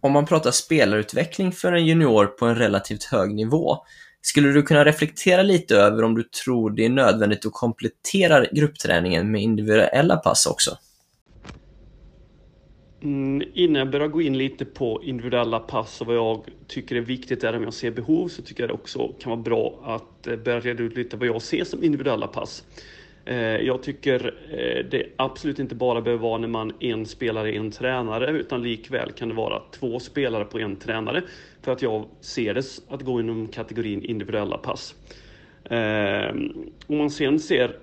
om man pratar spelarutveckling för en junior på en relativt hög nivå, skulle du kunna reflektera lite över om du tror det är nödvändigt att komplettera gruppträningen med individuella pass också? Mm, innan jag börjar gå in lite på individuella pass och vad jag tycker är viktigt där om jag ser behov så tycker jag det också kan vara bra att eh, börja reda ut lite vad jag ser som individuella pass. Eh, jag tycker eh, det absolut inte bara behöver vara när man en spelare, en tränare, utan likväl kan det vara två spelare på en tränare. För att jag ser det att gå inom kategorin individuella pass. Eh, om man sen ser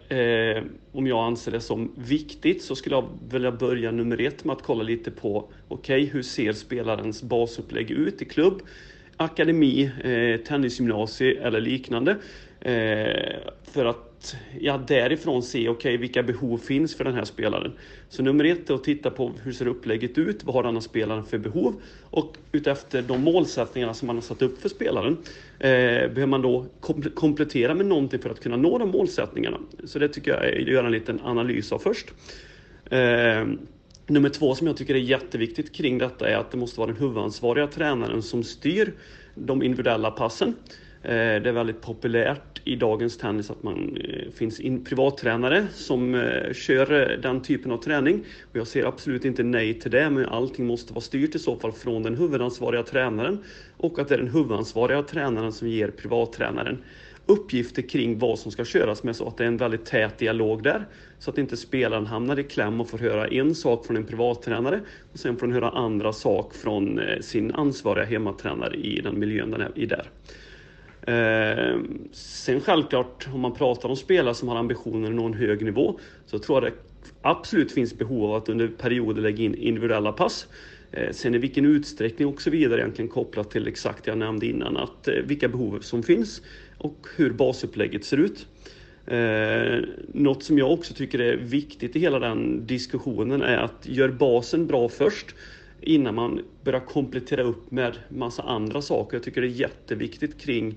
om jag anser det som viktigt så skulle jag vilja börja nummer ett med att kolla lite på okej, okay, hur ser spelarens basupplägg ut i klubb, akademi, tennisgymnasium tennisgymnasie eller liknande. För att ja, därifrån se okej, okay, vilka behov finns för den här spelaren. Så nummer ett är att titta på hur ser upplägget ut, vad har den här spelaren för behov? Och utefter de målsättningarna som man har satt upp för spelaren eh, behöver man då komplettera med någonting för att kunna nå de målsättningarna. Så det tycker jag är att göra en liten analys av först. Eh, Nummer två som jag tycker är jätteviktigt kring detta är att det måste vara den huvudansvariga tränaren som styr de individuella passen. Eh, det är väldigt populärt i dagens tennis att man eh, finns in privattränare som eh, kör den typen av träning. Och jag ser absolut inte nej till det, men allting måste vara styrt i så fall från den huvudansvariga tränaren och att det är den huvudansvariga tränaren som ger privattränaren uppgifter kring vad som ska köras med så att det är en väldigt tät dialog där. Så att inte spelaren hamnar i kläm och får höra en sak från en privattränare och sen får den höra andra sak från sin ansvariga hemmatränare i den miljön den är i där. Eh, sen självklart, om man pratar om spelare som har ambitioner att nå en hög nivå, så tror jag det absolut finns behov av att under perioder lägga in individuella pass. Eh, sen i vilken utsträckning och så vidare egentligen kopplat till exakt det jag nämnde innan, att eh, vilka behov som finns och hur basupplägget ser ut. Eh, något som jag också tycker är viktigt i hela den diskussionen är att gör basen bra först innan man börjar komplettera upp med massa andra saker. Jag tycker det är jätteviktigt kring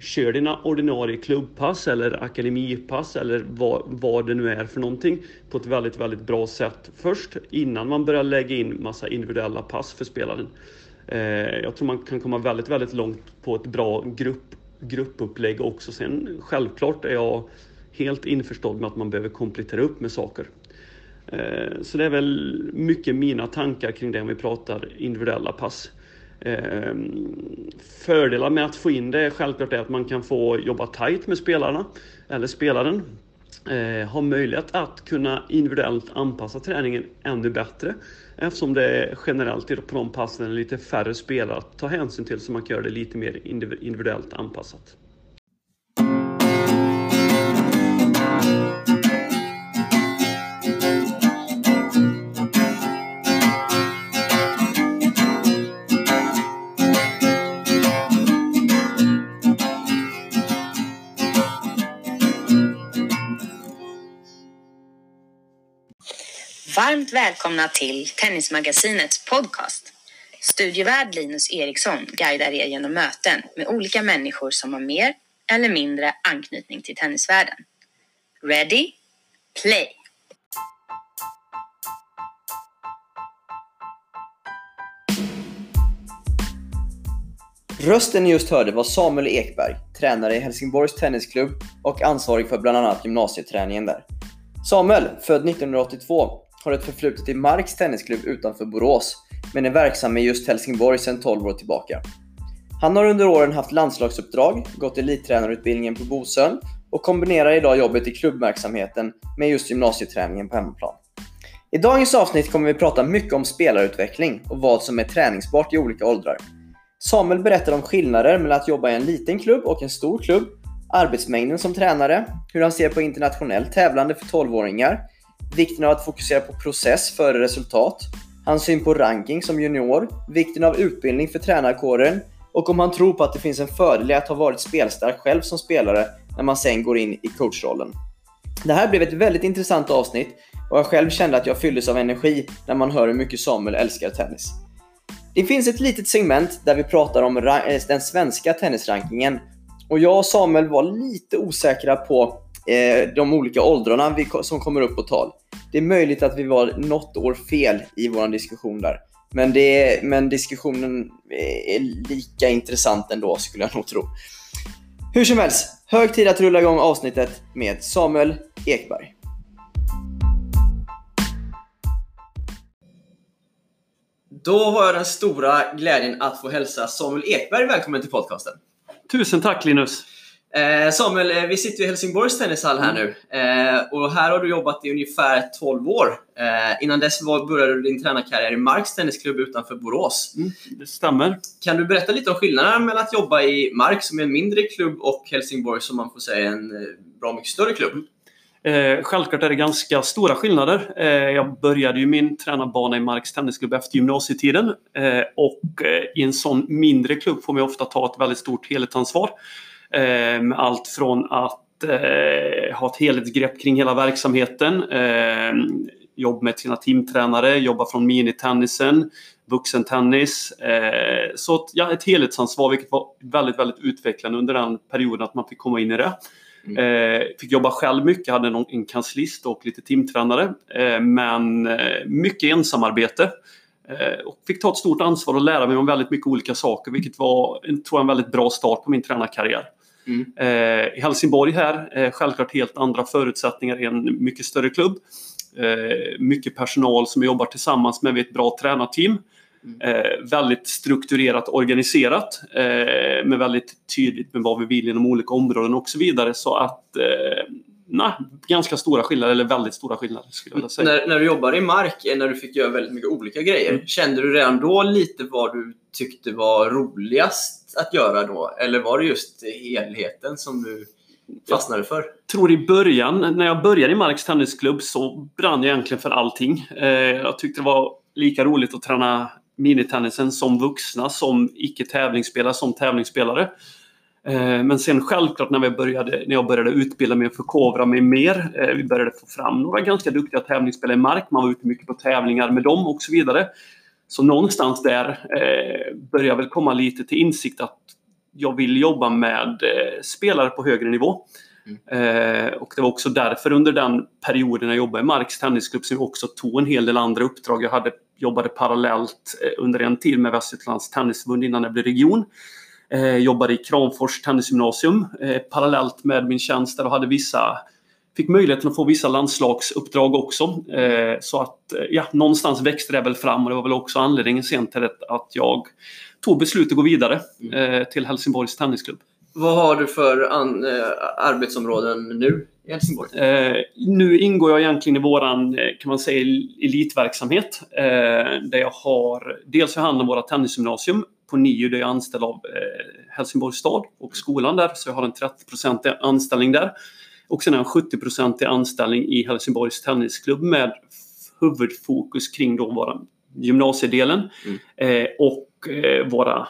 Kör dina ordinarie klubbpass eller akademipass eller vad, vad det nu är för någonting på ett väldigt, väldigt bra sätt först innan man börjar lägga in massa individuella pass för spelaren. Eh, jag tror man kan komma väldigt, väldigt långt på ett bra grupp, gruppupplägg också. Sen självklart är jag helt införstådd med att man behöver komplettera upp med saker. Eh, så det är väl mycket mina tankar kring det om vi pratar individuella pass. Eh, Fördelar med att få in det är självklart att man kan få jobba tight med spelarna eller spelaren. Eh, ha möjlighet att kunna individuellt anpassa träningen ännu bättre eftersom det generellt på de passen är lite färre spelare att ta hänsyn till så man kan göra det lite mer individuellt anpassat. Varmt välkomna till Tennismagasinets podcast. Studievärd Linus Eriksson guidar er genom möten med olika människor som har mer eller mindre anknytning till tennisvärlden. Ready? Play! Rösten ni just hörde var Samuel Ekberg, tränare i Helsingborgs Tennisklubb och ansvarig för bland annat gymnasieträningen där. Samuel, född 1982, har ett förflutet i Marks Tennisklubb utanför Borås, men är verksam i just Helsingborg sedan 12 år tillbaka. Han har under åren haft landslagsuppdrag, gått elittränarutbildningen på Bosön och kombinerar idag jobbet i klubbverksamheten med just gymnasieträningen på hemmaplan. I dagens avsnitt kommer vi prata mycket om spelarutveckling och vad som är träningsbart i olika åldrar. Samuel berättar om skillnader mellan att jobba i en liten klubb och en stor klubb, arbetsmängden som tränare, hur han ser på internationellt tävlande för 12-åringar, vikten av att fokusera på process före resultat, hans syn på ranking som junior, vikten av utbildning för tränarkåren och om han tror på att det finns en fördel i att ha varit spelstark själv som spelare när man sen går in i coachrollen. Det här blev ett väldigt intressant avsnitt och jag själv kände att jag fylldes av energi när man hör hur mycket Samuel älskar tennis. Det finns ett litet segment där vi pratar om eh, den svenska tennisrankingen och jag och Samuel var lite osäkra på eh, de olika åldrarna vi, som kommer upp på tal. Det är möjligt att vi var något år fel i vår diskussion där. Men, det, men diskussionen är lika intressant ändå skulle jag nog tro. Hur som helst, hög tid att rulla igång avsnittet med Samuel Ekberg. Då har jag den stora glädjen att få hälsa Samuel Ekberg välkommen till podcasten. Tusen tack Linus! Eh, Samuel, eh, vi sitter i Helsingborgs tennishall här nu. Eh, och här har du jobbat i ungefär 12 år. Innan dess började du din tränarkarriär i Marks tennisklubb utanför Borås. Mm, det stämmer. Kan du berätta lite om skillnaderna mellan att jobba i Mark som är en mindre klubb och Helsingborg som man får säga är en bra mycket större klubb? Eh, självklart är det ganska stora skillnader. Eh, jag började ju min tränarbana i Marks tennisklubb efter gymnasietiden. Eh, och i en sån mindre klubb får man ofta ta ett väldigt stort helhetsansvar. Eh, med allt från att eh, ha ett helhetsgrepp kring hela verksamheten, eh, jobba med sina teamtränare, jobba från minitennisen, vuxentennis. Eh, så ett, ja, ett helhetsansvar vilket var väldigt, väldigt utvecklande under den perioden att man fick komma in i det. Mm. Eh, fick jobba själv mycket, hade någon, en kanslist och lite teamtränare. Eh, men eh, mycket ensamarbete. Och fick ta ett stort ansvar och lära mig om väldigt mycket olika saker vilket var tror jag, en väldigt bra start på min tränarkarriär. Mm. Eh, I Helsingborg här, eh, självklart helt andra förutsättningar i en mycket större klubb. Eh, mycket personal som jobbar tillsammans med ett bra tränarteam. Mm. Väldigt strukturerat organiserat med väldigt tydligt med vad vi vill inom olika områden och så vidare. Så att nej, ganska stora skillnader, eller väldigt stora skillnader skulle jag säga. När, när du jobbade i Mark, när du fick göra väldigt mycket olika grejer, mm. kände du redan då lite vad du tyckte var roligast att göra då? Eller var det just helheten som du fastnade för? Jag tror i början, när jag började i Marks tennisklubb så brann jag egentligen för allting. Eh, jag tyckte det var lika roligt att träna minitennisen som vuxna, som icke tävlingsspelare, som tävlingsspelare. Eh, men sen självklart när, vi började, när jag började utbilda mig och förkovra mig mer, eh, vi började få fram några ganska duktiga tävlingsspelare i mark, man var ute mycket på tävlingar med dem och så vidare. Så någonstans där eh, började jag väl komma lite till insikt att jag vill jobba med spelare på högre nivå. Mm. och det var också därför under den perioden jag jobbade i Marks tennisklubb som jag också tog en hel del andra uppdrag. Jag hade, jobbade parallellt under en tid med Västergötlands tennisförbund innan jag blev region. Eh, jobbade i Kramfors tennisgymnasium eh, parallellt med min tjänst där och hade vissa Fick möjligheten att få vissa landslagsuppdrag också. Eh, så att eh, ja, någonstans växte det väl fram och det var väl också anledningen sen till att jag tog beslutet att gå vidare mm. eh, till Helsingborgs tennisklubb. Vad har du för an, eh, arbetsområden nu i Helsingborg? Eh, nu ingår jag egentligen i våran, kan man säga, elitverksamhet. Eh, där jag har dels hand om våra tennisgymnasium på NIU där jag är anställd av Helsingborgs stad och skolan där. Så jag har en 30% anställning där. Och sen har en 70 anställning i Helsingborgs tennisklubb med huvudfokus kring då våra gymnasiedelen mm. eh, och eh, våra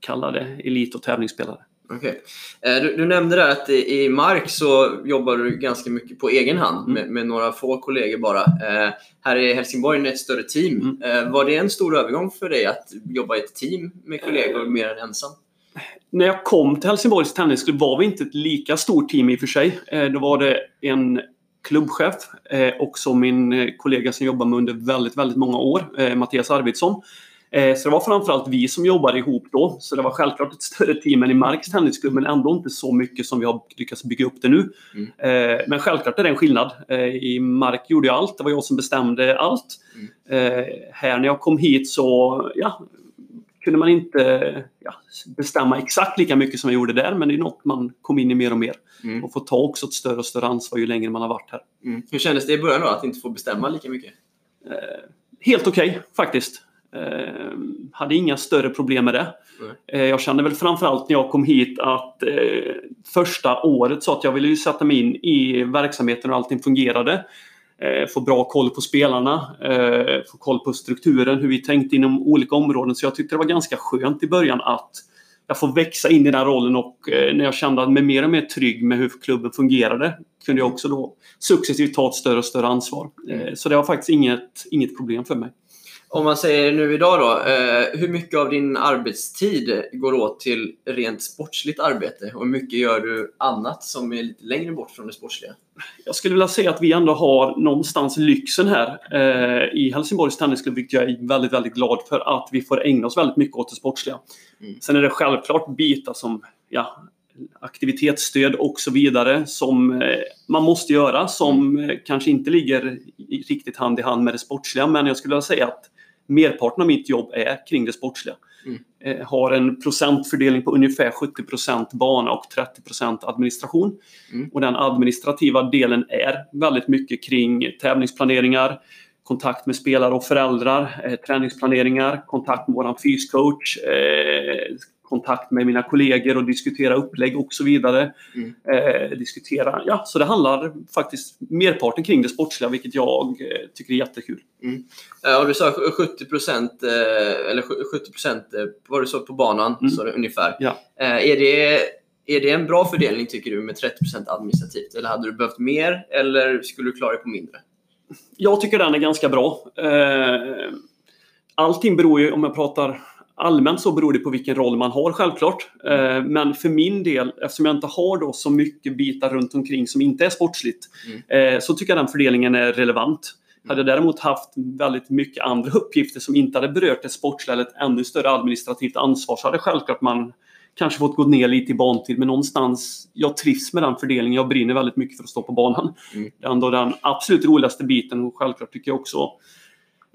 kallade elit och tävlingsspelare. Okay. Eh, du, du, nämnde där att i Mark så jobbar du ganska mycket på egen hand mm. med, med, några få kollegor bara. Eh, här i Helsingborg är det ett större team. Mm. Eh, var det en stor övergång för dig att jobba i ett team med kollegor eh, mer än ensam? När jag kom till Helsingborgs tennisklubb var vi inte ett lika stort team i och för sig. Eh, då var det en klubbchef eh, och så min kollega som jobbar med under väldigt, väldigt många år, Mattias Arvidsson. Eh, så det var framförallt vi som jobbade ihop då. Så det var självklart ett större team än i Marks tennisklubb, men ändå inte så mycket som vi har lyckats bygga upp det nu. Mm. Eh, men självklart är det en skillnad. Eh, I Mark gjorde jag allt, det var jag som bestämde allt. Mm. Här när jag kom hit så ja, kunde man inte ja, bestämma exakt lika mycket som jag gjorde där, men det är något man kom in i mer och mer. Mm. Och får ta också ett större och större ansvar ju längre man har varit här. Mm. Hur kändes det i början då, att inte få bestämma lika mycket? helt okej okay, faktiskt. Eh, hade inga större problem med det. Eh, jag kände väl framförallt när jag kom hit att eh, första året så att jag ville ju sätta mig in i verksamheten och allting fungerade. Eh, få bra koll på spelarna, eh, få koll på strukturen, hur vi tänkte inom olika områden. Så jag tyckte det var ganska skönt i början att jag får växa in i den rollen och eh, när jag kände mig mer och mer trygg med hur klubben fungerade kunde jag också då successivt ta ett större och större ansvar. Så det var faktiskt inget, inget problem för mig. Om man säger nu idag då, eh, hur mycket av din arbetstid går åt till rent sportsligt arbete och hur mycket gör du annat som är lite längre bort från det sportsliga? Jag skulle vilja säga att vi ändå har någonstans lyxen här eh, i Helsingborgs Tennisklubb, vilket jag är väldigt, väldigt glad för att vi får ägna oss väldigt mycket åt det sportsliga. Mm. Sen är det självklart bitar som ja, aktivitetsstöd och så vidare som eh, man måste göra som eh, kanske inte ligger riktigt hand i hand med det sportsliga. Men jag skulle vilja säga att merparten av mitt jobb är kring det sportsliga. Mm. Eh, har en procentfördelning på ungefär 70% bana och 30% administration. Mm. Och den administrativa delen är väldigt mycket kring tävlingsplaneringar, kontakt med spelare och föräldrar, eh, träningsplaneringar, kontakt med vår fyscoach, eh, kontakt med mina kollegor och diskutera upplägg och så vidare. Mm. Eh, diskutera, ja, så det handlar faktiskt merparten kring det sportsliga, vilket jag eh, tycker är jättekul. Mm. Ja, du sa 70 procent, eh, eller 70 procent var du så på banan, mm. så det, ungefär. Ja. är, det, är det en bra fördelning tycker du med 30 procent administrativt? Eller hade du behövt mer, eller skulle du klara dig på mindre? Jag tycker den är ganska bra. Allting beror ju, om jag pratar Allmänt så beror det på vilken roll man har självklart. Eh, men för min del, eftersom jag inte har då så mycket bitar runt omkring som inte är sportsligt, mm. Eh, så tycker jag den fördelningen är relevant. Mm. Hade jag däremot haft väldigt mycket andra uppgifter som inte hade berört det sportsliga eller ett ännu större administrativt ansvar så hade självklart man kanske fått gå ner lite i bantid. Men någonstans, jag trivs med den fördelningen. Jag brinner väldigt mycket för att stå på banan. Mm. Det är ändå den absolut roligaste biten och självklart tycker jag också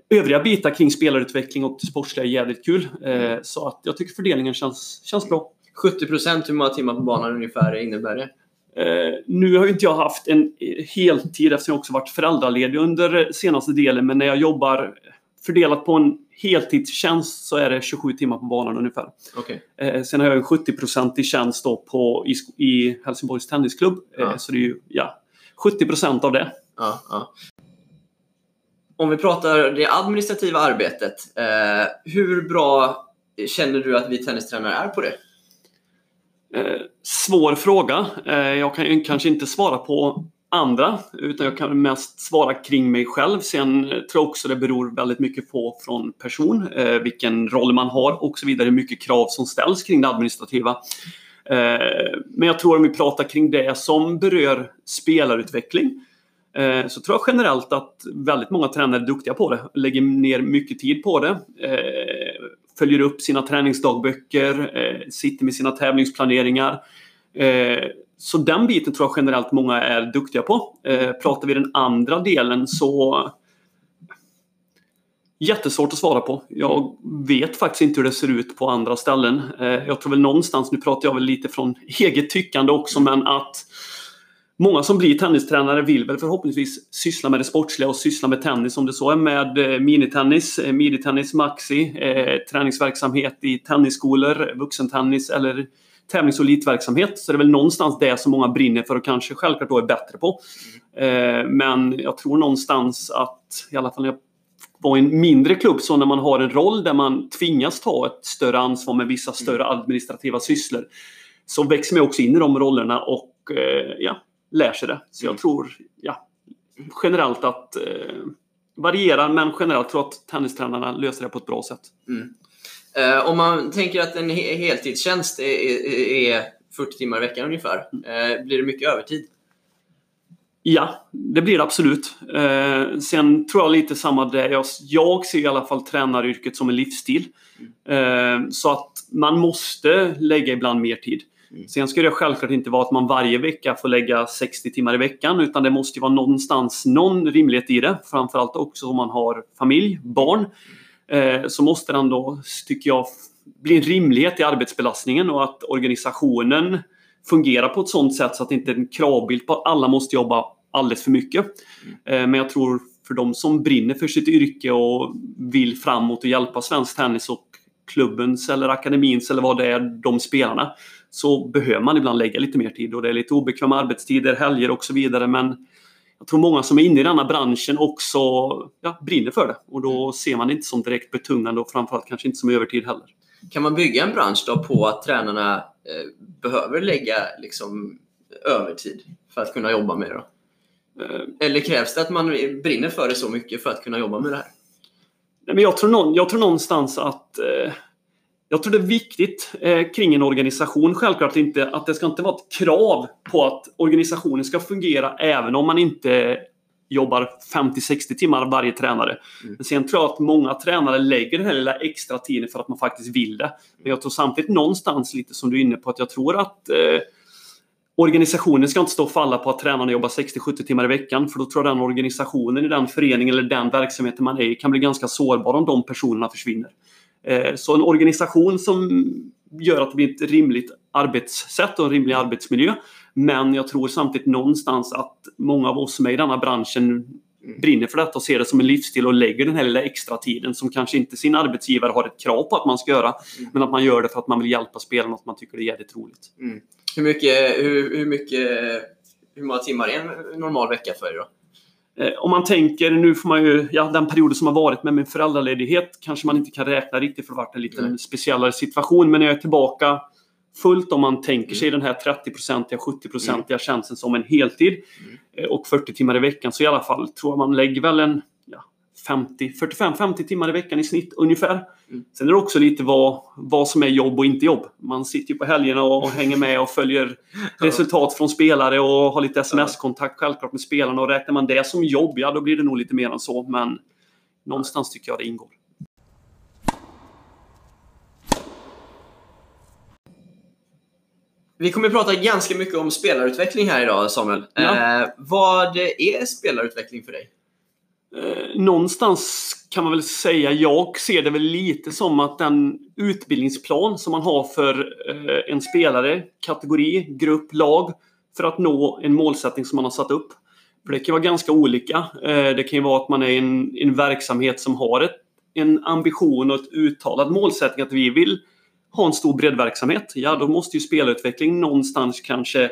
övriga bitar kring spelarutveckling och det sportsliga är jävligt kul. Eh, så att jag tycker fördelningen känns, känns bra. 70 hur många timmar på banan ungefär innebär det? Eh, nu har inte jag haft en heltid eftersom jag också varit föräldraledig under senaste delen. Men när jag jobbar fördelat på en heltidstjänst så är det 27 timmar på banan ungefär. Okay. Eh, sen har jag en 70-procentig tjänst då på, i, i Helsingborgs Tennisklubb. Ja. Eh, så det är ju ja, 70 procent av det. Ja, ja om vi pratar det administrativa arbetet, eh, hur bra känner du att vi tennistränare är på det? Eh, svår fråga. Eh, jag kan kanske inte svara på andra, utan jag kan mest svara kring mig själv. Sen eh, tror jag också det beror väldigt mycket på från person, eh, vilken roll man har och så vidare, hur mycket krav som ställs kring det administrativa. Eh, men jag tror om vi pratar kring det som berör spelarutveckling Eh, Eh, så tror jag generellt att väldigt många tränare är duktiga på det. Lägger ner mycket tid på det. Eh, följer upp sina träningsdagböcker, eh, sitter med sina tävlingsplaneringar. Eh, så den biten tror jag generellt många är duktiga på. Eh, pratar vi den andra delen så Jättesvårt att svara på. Jag vet faktiskt inte hur det ser ut på andra ställen. Jag tror väl någonstans, nu pratar jag väl lite från eget tyckande också, men att Många som blir tennistränare vill väl förhoppningsvis syssla med det sportsliga och syssla med tennis om det så är med eh, minitennis, eh, miditennis, maxi, eh, träningsverksamhet i tennisskolor, vuxentennis eller tävlings och elitverksamhet. Så det är väl någonstans det som många brinner för och kanske självklart då är bättre på. Eh, men jag tror någonstans att, i alla fall när jag var i en mindre klubb, så när man har en roll där man tvingas ta ett större ansvar med vissa större administrativa sysslor, så växer man också in i de rollerna och eh, ja, lär sig det. Så jag mm. tror ja, generellt att eh, varierar, men generellt tror jag att tennistränarna löser det på ett bra sätt. Mm. Eh, om man tänker att en he heltidstjänst är, är, är, 40 timmar i veckan ungefär, mm. eh, blir det mycket övertid? Ja, det blir det absolut. Eh, sen tror jag lite samma där. Jag, jag ser i alla fall tränaryrket som en livsstil. Mm. Eh, så att man måste lägga ibland mer tid. Mm. Sen ska det självklart inte vara att man varje vecka får lägga 60 timmar i veckan utan det måste ju vara någonstans någon rimlighet i det. Framförallt också om man har familj, barn. Eh, så måste det ändå, tycker jag, bli en rimlighet i arbetsbelastningen och att organisationen fungerar på ett sådant sätt så att det inte är en kravbild på att alla måste jobba alldeles för mycket. Mm. Eh, men jag tror för de som brinner för sitt yrke och vill framåt och hjälpa svensk tennis och klubbens eller akademins eller vad det är, de spelarna, så behöver man ibland lägga lite mer tid och det är lite obekväma arbetstider, helger och så vidare. Men jag tror många som är inne i denna branschen också ja, brinner för det och då mm. ser man det inte som direkt betungande och framförallt kanske inte som övertid heller. Kan man bygga en bransch då på att tränarna eh, behöver lägga liksom, övertid för att kunna jobba med det? Då? Eh. Eller krävs det att man brinner för det så mycket för att kunna jobba med det här? Nej, men jag, tror någon, jag tror någonstans att eh, jag tror det är viktigt eh, kring en organisation. Självklart inte att det ska inte vara ett krav på att organisationen ska fungera även om man inte jobbar 50-60 timmar varje tränare. Mm. Men sen tror jag att många tränare lägger den här lilla extra tiden för att man faktiskt vill det. Men jag tror samtidigt någonstans lite som du är inne på att jag tror att eh, organisationen ska inte stå och falla på att tränarna jobbar 60-70 timmar i veckan. För då tror jag den organisationen i den föreningen eller den verksamheten man är i kan bli ganska sårbar om de personerna försvinner. Eh, så en organisation som gör att det blir ett rimligt arbetssätt och en rimlig arbetsmiljö. Men jag tror samtidigt någonstans att många av oss som är i denna branschen brinner för detta och ser det som en livsstil och lägger den här lilla extra tiden som kanske inte sin arbetsgivare har ett krav på att man ska göra. Mm. Men att man gör det för att man vill hjälpa spelarna och att man tycker det är jävligt roligt. Mm. Hur, mycket, hur, hur, mycket, hur många timmar är en normal vecka för dig då? Eh, om man tänker, nu får man ju, ja den perioden som har varit med min föräldraledighet kanske man inte kan räkna riktigt för det har varit en lite mm. speciellare situation. Men när jag är tillbaka fullt om man tänker sig mm. den här 30-procentiga, 70-procentiga mm. tjänsten som en heltid mm. Eh, och 40 timmar i veckan så i alla fall tror jag man lägger väl en 45-50 timmar i veckan i snitt ungefär. Mm. Sen är det också lite vad, vad som är jobb och inte jobb. Man sitter ju på helgerna och, och hänger med och följer resultat från spelare och har lite sms-kontakt självklart med spelarna. Och räknar man det som jobb, ja då blir det nog lite mer än så. Men någonstans tycker jag det ingår. Vi kommer att prata ganska mycket om spelarutveckling här idag Samuel. Ja. Eh, vad är spelarutveckling för dig? Eh, någonstans kan man väl säga, jag ser det väl lite som att den utbildningsplan som man har för eh, en spelare, kategori, grupp, lag för att nå en målsättning som man har satt upp. För det kan vara ganska olika. Eh, det kan ju vara att man är i en, en verksamhet som har ett, en ambition och ett uttalat målsättning att vi vill ha en stor breddverksamhet. Ja, då måste ju spelutveckling någonstans kanske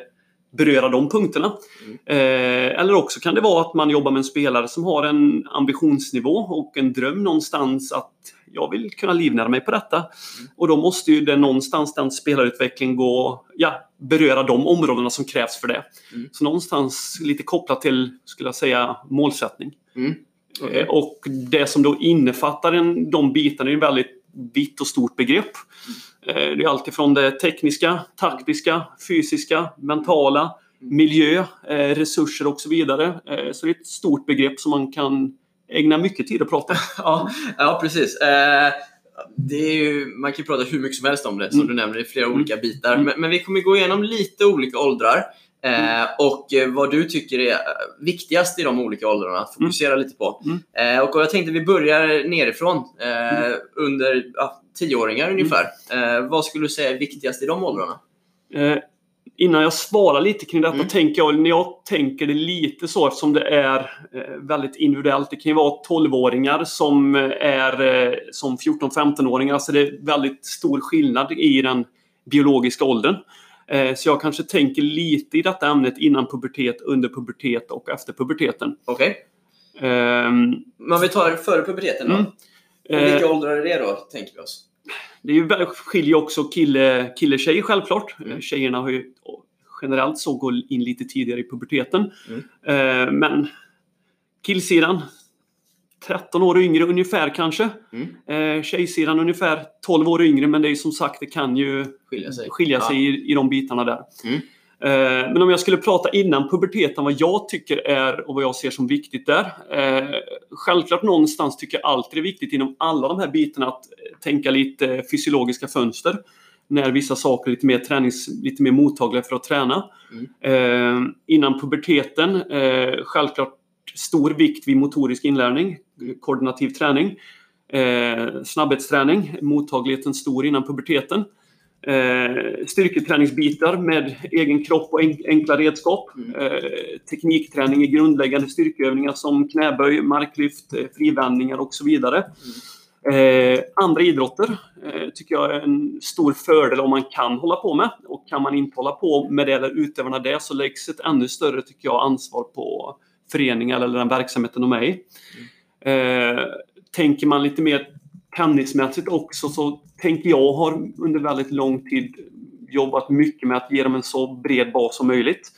beröra de punkterna. Mm. Eh, eller också kan det vara att man jobbar med en spelare som har en ambitionsnivå och en dröm någonstans att jag vill kunna livnära mig på detta. Mm. Och då måste ju det någonstans den spelarutvecklingen gå, ja, beröra de områdena som krävs för det. Mm. Så någonstans lite kopplat till, skulle jag säga, målsättning. Mm. Okay. Eh, och det som då innefattar en, de bitarna är ju väldigt vitt och stort begrepp. Mm. Det är alltifrån det tekniska, taktiska, fysiska, mentala, miljö, eh, resurser och så vidare. Eh, så det är ett stort begrepp som man kan ägna mycket tid att prata om. ja, ja, precis. Det är ju, man kan ju prata hur mycket som helst om det, som mm. du nämnde, i flera mm. olika bitar. Mm. Men, men, vi kommer gå igenom lite olika åldrar. Mm. och vad du tycker är viktigast i de olika åldrarna att fokusera mm. lite på. Mm. och jag tänkte vi börjar nerifrån. under ja, tioåringar mm. ungefär. Mm. Eh, vad skulle du säga är viktigast i de åldrarna? Eh, innan jag svarar lite kring detta, mm. tänker jag, när jag tänker det lite så eftersom det är eh, väldigt individuellt. Det kan ju vara 12-åringar som är eh, som 14-15-åringar. Alltså det är väldigt stor skillnad i den biologiska åldern. Eh, så jag kanske tänker lite i detta ämnet innan pubertet, under pubertet och efter puberteten. Okej. Okay. Um, Men vi tar före puberteten då? Mm. Och vilka eh, åldrar är det då, tänker vi oss? Det är ju, skiljer också kille, kille tjejer självklart. Mm. Tjejerna har ju generellt så gått in lite tidigare i puberteten. Mm. Eh, men killsidan 13 år yngre ungefär kanske. Mm. Eh, tjejsidan ungefär 12 år yngre men det är som sagt det kan ju skilja sig, skilja sig ja. i, i de bitarna där. Mm. Eh, men om jag skulle prata innan puberteten, vad jag tycker är och vad jag ser som viktigt där. Eh, självklart någonstans tycker jag alltid det är viktigt inom alla de här bitarna att tänka lite fysiologiska fönster. När vissa saker är lite mer, tränings, lite mer mottagliga för att träna. Mm. Eh, innan puberteten, självklart stor vikt vid motorisk inlärning, koordinativ träning. snabbhetsträning, mottagligheten stor innan puberteten eh, styrketräningsbitar med egen kropp och enkla redskap. Mm. Eh, teknikträning i grundläggande styrkeövningar som knäböj, marklyft, eh, frivändningar och så vidare. Mm. Eh, andra idrotter eh, tycker jag är en stor fördel om man kan hålla på med. Och kan man inte hålla på med det eller utövarna det så läggs ett ännu större, tycker jag, ansvar på föreningar eller den verksamheten de är i. Mm. Eh, tänker man lite mer tennismässigt också så tänker jag har under väldigt lång tid jobbat mycket med att ge dem en så bred bas som möjligt.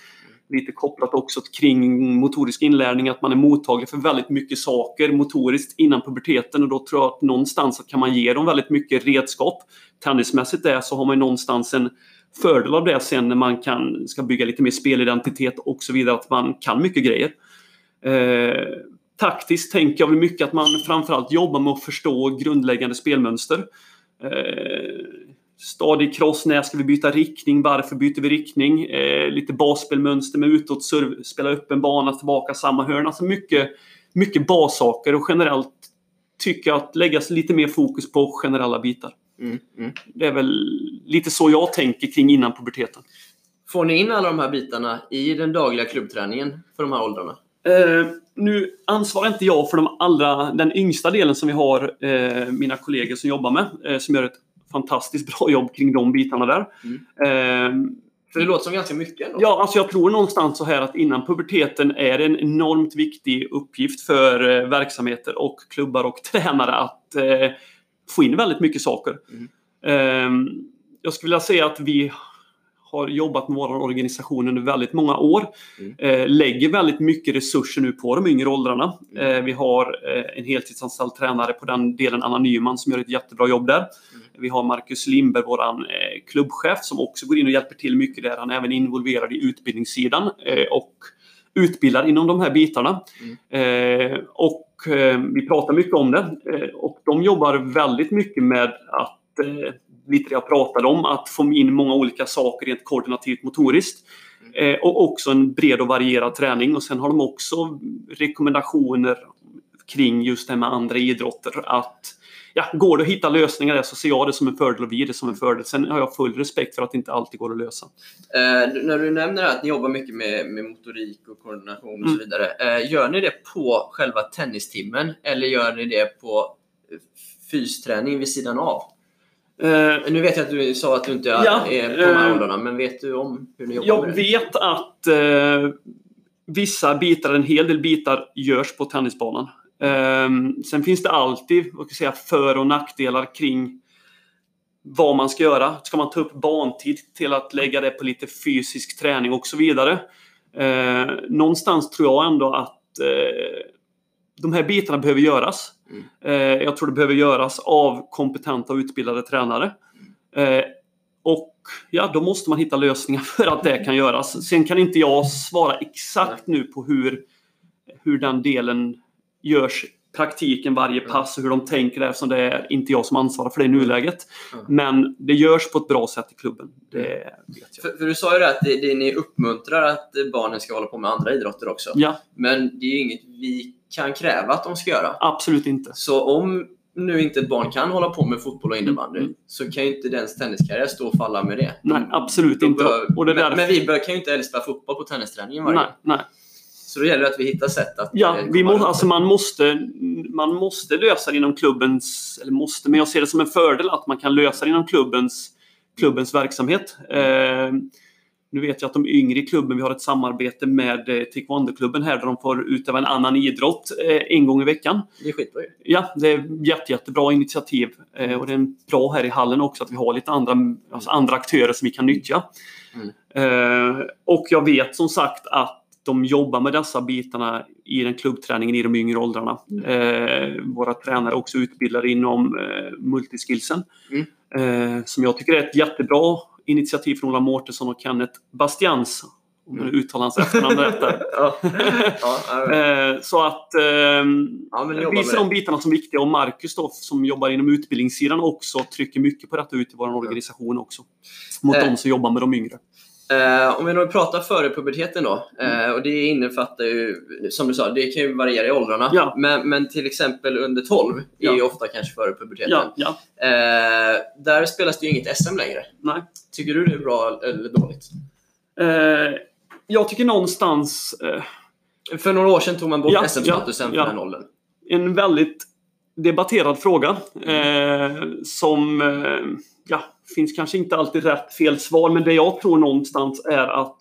lite kopplat också kring motorisk inlärning, att man är mottaglig för väldigt mycket saker motoriskt innan puberteten och då tror jag att någonstans kan man ge dem väldigt mycket redskap. Tennismässigt är så har man någonstans en fördel av det sen när man kan, ska bygga lite mer spelidentitet och så vidare, att man kan mycket grejer. Eh, taktiskt tänker jag väl mycket att man framförallt jobbar med att förstå grundläggande spelmönster. Eh, stadig cross, när ska vi byta riktning, varför byter vi riktning? Eh, lite basspelmönster med utåt, serv, spela upp en bana, tillbaka samma hörn. Alltså mycket, mycket bassaker och generellt tycker jag att lägga lite mer fokus på generella bitar. Mm, mm. Det är väl lite så jag tänker kring innan puberteten. Får ni in alla de här bitarna i den dagliga klubbträningen för de här åldrarna? Eh, nu ansvarar inte jag för de allra, den yngsta delen som vi har eh, mina kollegor som jobbar med, eh, som gör ett fantastiskt bra jobb kring de bitarna där. Mm. Eh, för det låter som ganska mycket ändå. Ja, alltså jag tror någonstans så här att innan puberteten är det en enormt viktig uppgift för eh, verksamheter och klubbar och tränare att eh, få in väldigt mycket saker. Mm. Ehm, jag skulle vilja säga att vi har jobbat med vår organisation under väldigt många år. Mm. Eh, lägger väldigt mycket resurser nu på de yngre åldrarna. Mm. Eh, vi har eh, en heltidsanställd tränare på den delen, Anna Nyman, som gör ett jättebra jobb där. Mm. Vi har Marcus Lindberg, vår klubbchef, som också går in och hjälper till mycket där. Han är även involverad i utbildningssidan och utbildar inom de här bitarna. Mm. Och vi pratar mycket om det. och de jobbar väldigt mycket med att lite det jag pratade om, att få in många olika saker rent koordinativt motoriskt. Eh, och också en bred och varierad träning. Och sen har de också rekommendationer kring just det med andra idrotter. Att ja, går det att hitta lösningar där så ser jag det som en fördel och vi det som en fördel. Sen har jag full respekt för att det inte alltid går att lösa. Eh, när du nämner att ni jobbar mycket med, med motorik och koordination och mm. så vidare. Eh, gör ni det på själva tennistimmen eller gör ni det på fysträning vid sidan av? Uh, nu vet jag att du sa att du inte ja, är på de här uh, åldrarna, men vet du om hur ni jobbar jag med det? Vet att uh, vissa bitar, en hel del bitar, görs på tennisbanan. Uh, sen finns det alltid vad ska säga, för och nackdelar kring vad man ska göra. Ska man ta upp bantid till att lägga det på lite fysisk träning och så vidare? någonstans tror jag ändå att de här bitarna behöver göras. Mm. Eh, jag tror det behöver göras av kompetenta och utbildade tränare. Eh, och ja, då måste man hitta lösningar för att det kan göras. Sen kan inte jag svara exakt nu på hur, hur den delen görs praktiken varje pass och hur de tänker där, eftersom det är inte jag som ansvarar för det i nuläget. Mm. Men det görs på ett bra sätt i klubben. Jag. För, för du sa ju det att det, det, ni uppmuntrar att barnen ska hålla på med andra idrotter också. Ja. Men det är ju inget vi kan kräva att de ska göra. Absolut inte. Så om nu inte ett barn kan hålla på med fotboll och innebandy mm. så kan ju inte dens tenniskarriär stå och falla med det. Nej, absolut de inte. Bör, och det men, men, vi bör, kan ju inte heller spela fotboll på tennisträningen varje nej, nej. Så då gäller det att vi hittar sätt att... Ja, eh, vi må, alltså man, måste, man måste lösa det inom klubbens... Eller måste, men jag ser det som en fördel att man kan lösa det inom klubbens, klubbens verksamhet. Eh, nu vet jag att de yngre i klubben, vi har ett samarbete med eh, Taekwondo-klubben här där de får utöva en annan idrott eh, en gång i veckan. Det är skitbra Ja, det är jätte, jättebra initiativ. Eh, och det är bra här i hallen också att vi har lite andra, alltså andra aktörer som vi kan nyttja. Mm. Eh, och jag vet som sagt att de jobbar med dessa bitarna i den klubbträningen i de yngre åldrarna. Mm. Våra tränare också utbildade inom multiskillsen. Mm. Som jag tycker är ett jättebra initiativ från Ola Mårtensson och Kenneth Bastians. Om jag uttalar hans efternamn rätt där. Eh, så att eh, ja, vi ser de bitarna som viktiga och Marcus då, som jobbar inom utbildningssidan också trycker mycket på detta ute i vår organisation också. Mot eh. de som jobbar med de yngre. Uh, om vi nu pratar före puberteten då, uh, och det innefattar ju, som du sa, det kan ju variera i åldrarna. Ja. Men, men till exempel under 12 ja. är ju ofta kanske före puberteten. Ja, ja. Uh, där spelas det ju inget SM längre. Nej. Tycker du det är bra eller dåligt? jag tycker någonstans... För några år sedan tog man bort ja, SM-statusen för den åldern. En väldigt debatterad fråga som ja, finns kanske inte alltid rätt fel svar, men det jag tror någonstans är att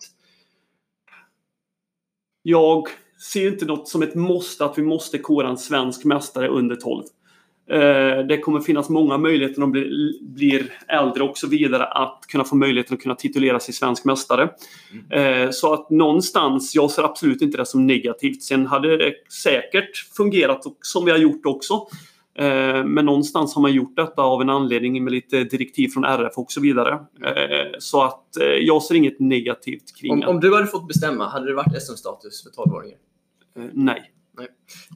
jag ser inte något som ett måste att vi måste kora en svensk mästare under 12. Eh, det kommer finnas många möjligheter när de blir, blir äldre och så vidare att kunna få möjligheten att kunna titulera sig svensk mästare. Mm. Så att någonstans, jag ser absolut inte det som negativt. Sen hade det säkert fungerat som vi har gjort också. Men någonstans har man gjort detta av en anledning med lite direktiv från RF och så vidare. Så att jag ser inget negativt kring om, om du hade fått bestämma, hade det varit SM-status för 12-åringar? Nej. Nej.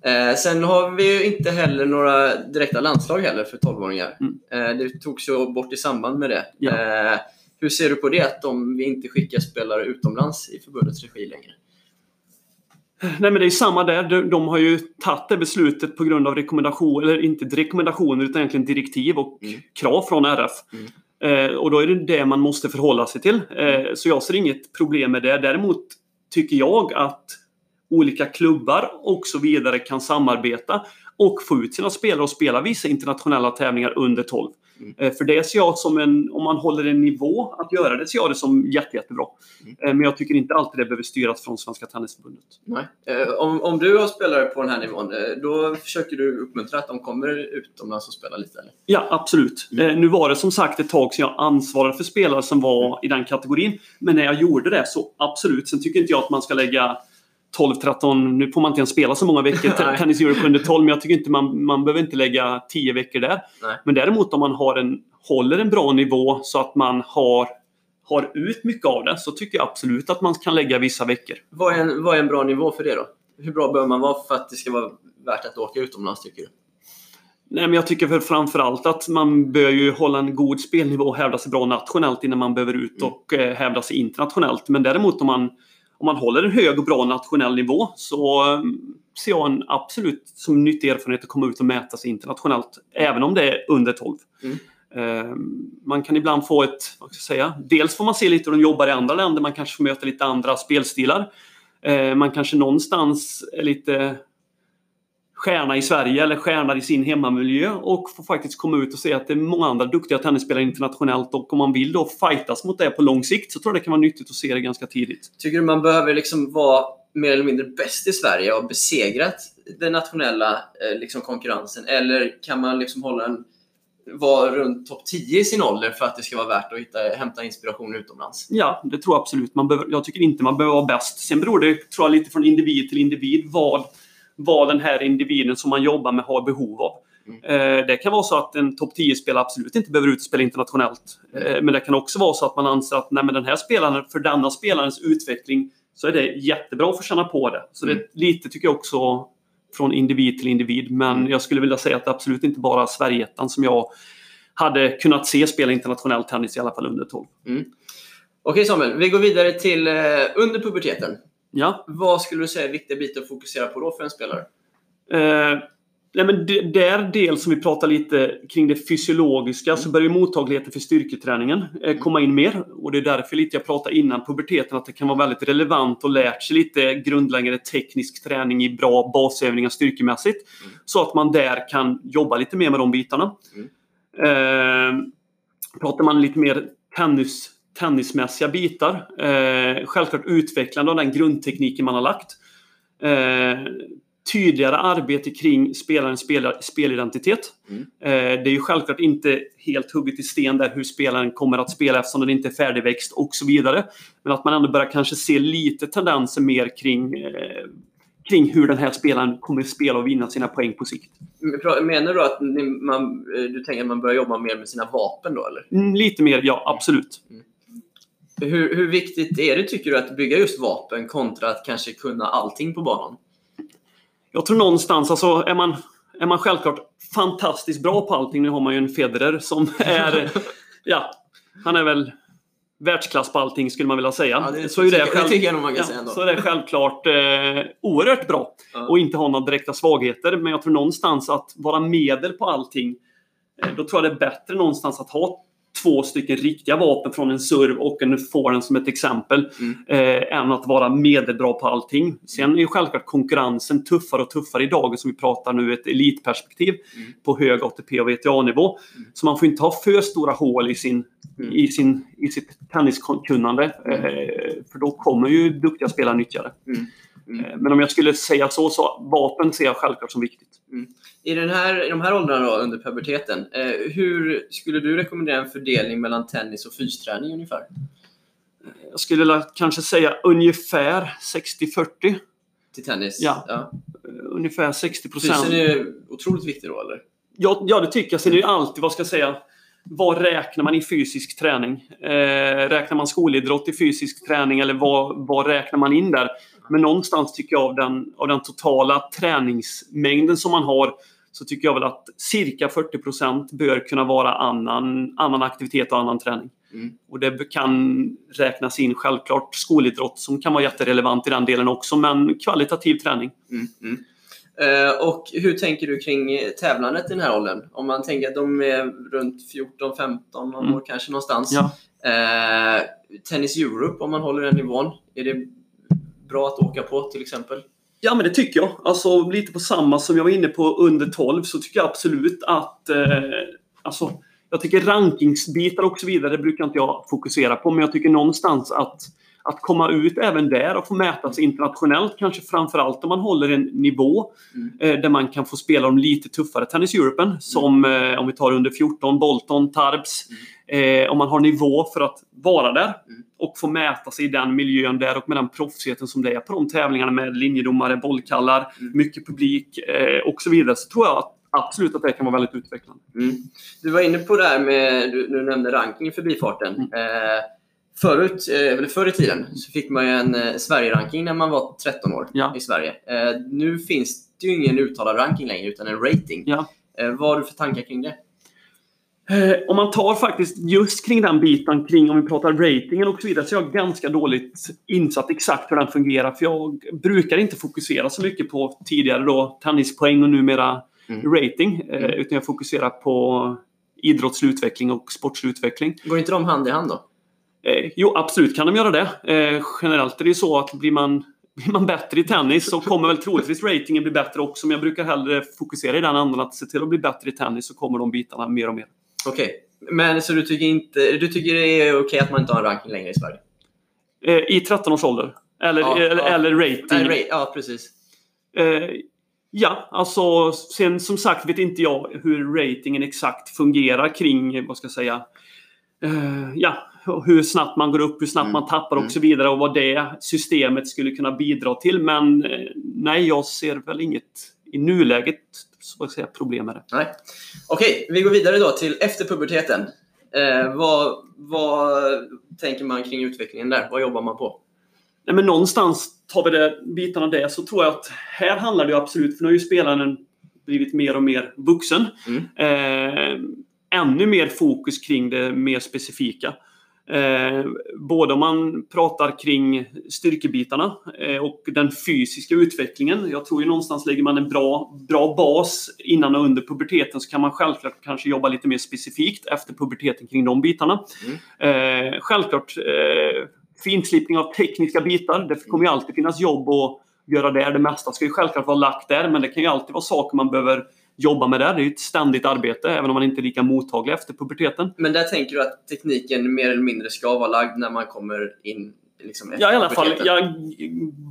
Eh, sen har vi ju inte heller några direkta landslag heller för 12-åringar. Mm. Eh, det togs ju bort i samband med det. Ja. Eh, hur ser du på det, om vi inte skickar spelare utomlands i förbundets regi längre? Nej men det är samma där. De, de, har ju tagit det beslutet på grund av rekommendationer, eller inte rekommendationer utan egentligen direktiv och mm. krav från RF. Mm. Eh, och då är det det man måste förhålla sig till. Eh, så jag ser inget problem med det. Däremot tycker jag att olika klubbar och så vidare kan samarbeta och få ut sina spelare och spela vissa internationella tävlingar under 12. Mm. Eh, för det ser jag som en, om man håller en nivå att göra det, ser jag det som jätte, jättebra. Mm. Eh, men jag tycker inte alltid det behöver styras från Svenska Tennisförbundet. Nej. Eh, om, om du har spelare på den här nivån, då försöker du uppmuntra att de kommer utomlands och spelar lite? Eller? Ja, absolut. Mm. Nu var det som sagt ett tag sedan jag ansvarade för spelare som var mm. i den kategorin. Men när jag gjorde det så absolut. Sen tycker inte jag att man ska lägga 12-13, nu får man inte ens spela så många veckor Tennis Europe under 12, men jag tycker inte man, man behöver inte lägga 10 veckor där. Nej. Men däremot om man har en, håller en bra nivå så att man har, har ut mycket av det så tycker jag absolut att man kan lägga vissa veckor. Vad är en, vad är en bra nivå för det då? Hur bra bör man vara för att det ska vara värt att åka utomlands tycker du? Nej, men jag tycker för framförallt att man bör ju hålla en god spelnivå och hävda sig bra nationellt innan man behöver ut mm. och eh, hävda sig internationellt. Men däremot om man om man håller en hög och bra nationell nivå så mm, ser jag en absolut som nyttig erfarenhet att komma ut och mäta sig internationellt. Även om det är under 12. Mm. Ehm, man kan ibland få ett, vad ska jag säga, dels får man se lite hur de jobbar i andra länder, man kanske får möta lite andra spelstilar. Ehm, man kanske någonstans är lite stjärna i Sverige eller stjärna i sin hemmamiljö och får faktiskt komma ut och se att det är många andra duktiga tennisspelare internationellt och om man vill då fightas mot det på lång sikt så tror jag det kan vara nyttigt att se det ganska tidigt. Tycker du man behöver liksom vara mer eller mindre bäst i Sverige och besegrat den nationella eh, liksom konkurrensen eller kan man liksom hålla en vara runt topp 10 i sin ålder för att det ska vara värt att hitta, hämta inspiration utomlands? Ja, det tror jag absolut. Man behöver, jag tycker inte man behöver vara bäst. Sen beror det tror jag, lite från individ till individ vad vad den här individen som man jobbar med har behov av. Mm. Eh, det kan vara så att en topp 10-spelare absolut inte behöver ut och spela internationellt. Mm. Men det kan också vara så att man anser att nej, men den här spelaren, för denna spelarens utveckling så är det jättebra att få känna på det. Så mm. det är lite, tycker jag också, från individ till individ. Men mm. jag skulle vilja säga att det absolut inte bara Sverigeettan som jag hade kunnat se spela internationell tennis i alla fall under 12. Mm. Okej Samuel, vi går vidare till eh, under puberteten. Ja. Vad skulle du säga är viktiga bitar att fokusera på då för en spelare? Eh, nej men det, där del som vi pratar lite kring det fysiologiska mm. så börjar mottagligheten för styrketräningen eh, mm. komma in mer. Och det är därför lite jag pratade innan puberteten att det kan vara väldigt relevant och lärt sig lite grundläggande teknisk träning i bra basövningar styrkemässigt. Mm. Så att man där kan jobba lite mer med de bitarna. Mm. Eh, pratar man lite mer tennis tennismässiga bitar. Eh, självklart utvecklande av den grundtekniken man har lagt. Eh, tydligare arbete kring spelarens spel, spelidentitet. Mm. Eh, det är ju självklart inte helt hugget i sten där hur spelaren kommer att spela eftersom den inte är färdigväxt och så vidare. Men att man ändå börjar kanske se lite tendenser mer kring eh, kring hur den här spelaren kommer att spela och vinna sina poäng på sikt. Menar du att man, du tänker att man börjar jobba mer med sina vapen då? Eller? Mm, lite mer, ja absolut. Mm. Hur, hur viktigt är det tycker du att bygga just vapen kontra att kanske kunna allting på banan? Jag tror någonstans, alltså är man, är man självklart fantastiskt bra på allting. Nu har man ju en Federer som är, ja, han är väl världsklass på allting skulle man vilja säga. Ja, så är det, själv, det ja. Så är det självklart eh, oerhört bra. Ja. Och inte ha några direkta svagheter. Men jag tror någonstans att vara medel på allting. Eh, då tror jag det är bättre någonstans att ha två stycken riktiga vapen från en serv och en forehand som ett exempel. Mm. Eh, än att vara medelbra på allting. Sen är ju självklart konkurrensen tuffare och tuffare idag som vi pratar nu ett elitperspektiv mm. på hög ATP och VTA-nivå. Mm. Så man får inte ha för stora hål i, sin, mm. i, sin, i sitt tenniskunnande. Mm. Eh, för då kommer ju duktiga spelare nyttja det. Mm. Eh, men om jag skulle säga så, så vapen ser jag självklart som viktigt. I, den här, I de här åldrarna då, under puberteten, eh, hur skulle du rekommendera en fördelning mellan tennis och fysträning ungefär? Jag skulle kanske säga ungefär 60-40. Till tennis? Ja. ja. Ungefär 60 procent. Fysen är otroligt viktig då, eller? Ja, ja, det tycker jag. Sen är det ju alltid, vad ska jag säga, vad räknar man i fysisk träning? Eh, räknar man skolidrott i fysisk träning eller vad, vad räknar man in där? Men någonstans tycker jag av den, av den totala träningsmängden som man har så tycker jag väl att cirka 40% bör kunna vara annan, annan aktivitet och annan träning. Mm. Och det kan räknas in självklart skolidrott som kan vara jätterelevant i den delen också, men kvalitativ träning. Mm, mm. Eh, och hur tänker du kring tävlandet i den här åldern? Om man tänker att de är runt 14-15 Mm. år kanske någonstans. Ja. Eh, Tennis Europe, om man håller den nivån, är det bra att åka på till exempel? Ja, men det tycker jag. Alltså lite på samma som jag var inne på under 12 så tycker jag absolut att... Eh, alltså, jag tycker rankingsbitar och så vidare brukar inte jag fokusera på. Men jag tycker någonstans att, att komma ut även där och få mäta sig internationellt. Kanske framförallt om man håller en nivå Mm. eh, där man kan få spela de lite tuffare Tennis Europen. Som eh, om vi tar under 14, Bolton, Tarbs. Eh, om man har nivå för att vara där Mm. Och få mäta sig i den miljön där och med den proffsigheten som det är på de tävlingarna med linjedomare, bollkallar, Mm. mycket publik eh, och så vidare. Så tror jag att, absolut att det kan vara väldigt utvecklande. Mm. Du var inne på det här med, du, du nämnde ranking i förbifarten. Mm. Eh, förut, eh, eller förr i tiden, så fick man ju en eh, Sverige-ranking när man var 13 år Ja. i Sverige. Eh, nu finns det ju ingen uttalad ranking längre, utan en rating. Ja. Eh, vad har du för tankar kring det? Eh, om man tar faktiskt just kring den biten, kring om vi pratar ratingen och så vidare, så är jag ganska dåligt insatt exakt hur den fungerar. För jag brukar inte fokusera så mycket på tidigare då tennispoäng och numera Mm. rating. Eh, Mm. utan jag fokuserar på idrottslig utveckling och sportslig utveckling. Går inte de hand i hand då? Eh, jo, absolut kan de göra det. Eh, generellt är det ju så att blir man, blir man bättre i tennis så kommer väl troligtvis ratingen bli bättre också. Men jag brukar hellre fokusera i den andan att se till att bli bättre i tennis så kommer de bitarna mer och mer. Okej. Men så du tycker, inte, du tycker det är okej att man inte har en ranking längre i Sverige? Eh, I 13 års ålder. Eller, Ja, eller, ja. eller rating. Nej, ja, precis. Eh, ja, alltså sen som sagt vet inte jag hur ratingen exakt fungerar kring, vad ska jag säga, eh, ja, hur snabbt man går upp, hur snabbt Mm, man tappar och mm. så vidare och vad det systemet skulle kunna bidra till. Men eh, nej, jag ser väl inget i nuläget så säga, problem med det. Nej. Okej, vi går vidare då till efter puberteten. Eh, vad, vad tänker man kring utvecklingen där? Vad jobbar man på? Nej, men någonstans tar vi det, bitarna där så tror jag att här handlar det absolut, för nu har ju spelaren blivit mer och mer vuxen. Mm. Eh, ännu mer fokus kring det mer specifika. Eh, både om man pratar kring styrkebitarna eh, och den fysiska utvecklingen. Jag tror ju någonstans lägger man en bra, bra bas innan och under puberteten så kan man självklart kanske jobba lite mer specifikt efter puberteten kring de bitarna. Eh, självklart eh, finslipning av tekniska bitar. Det kommer ju alltid finnas jobb att göra där. Det mesta ska ju självklart vara lagt där men det kan ju alltid vara saker man behöver jobba med där. Det är ett ständigt arbete även om man inte är lika mottaglig efter puberteten. Men där tänker du att tekniken mer eller mindre ska vara lagd när man kommer in liksom Ja, i alla fall. Ja,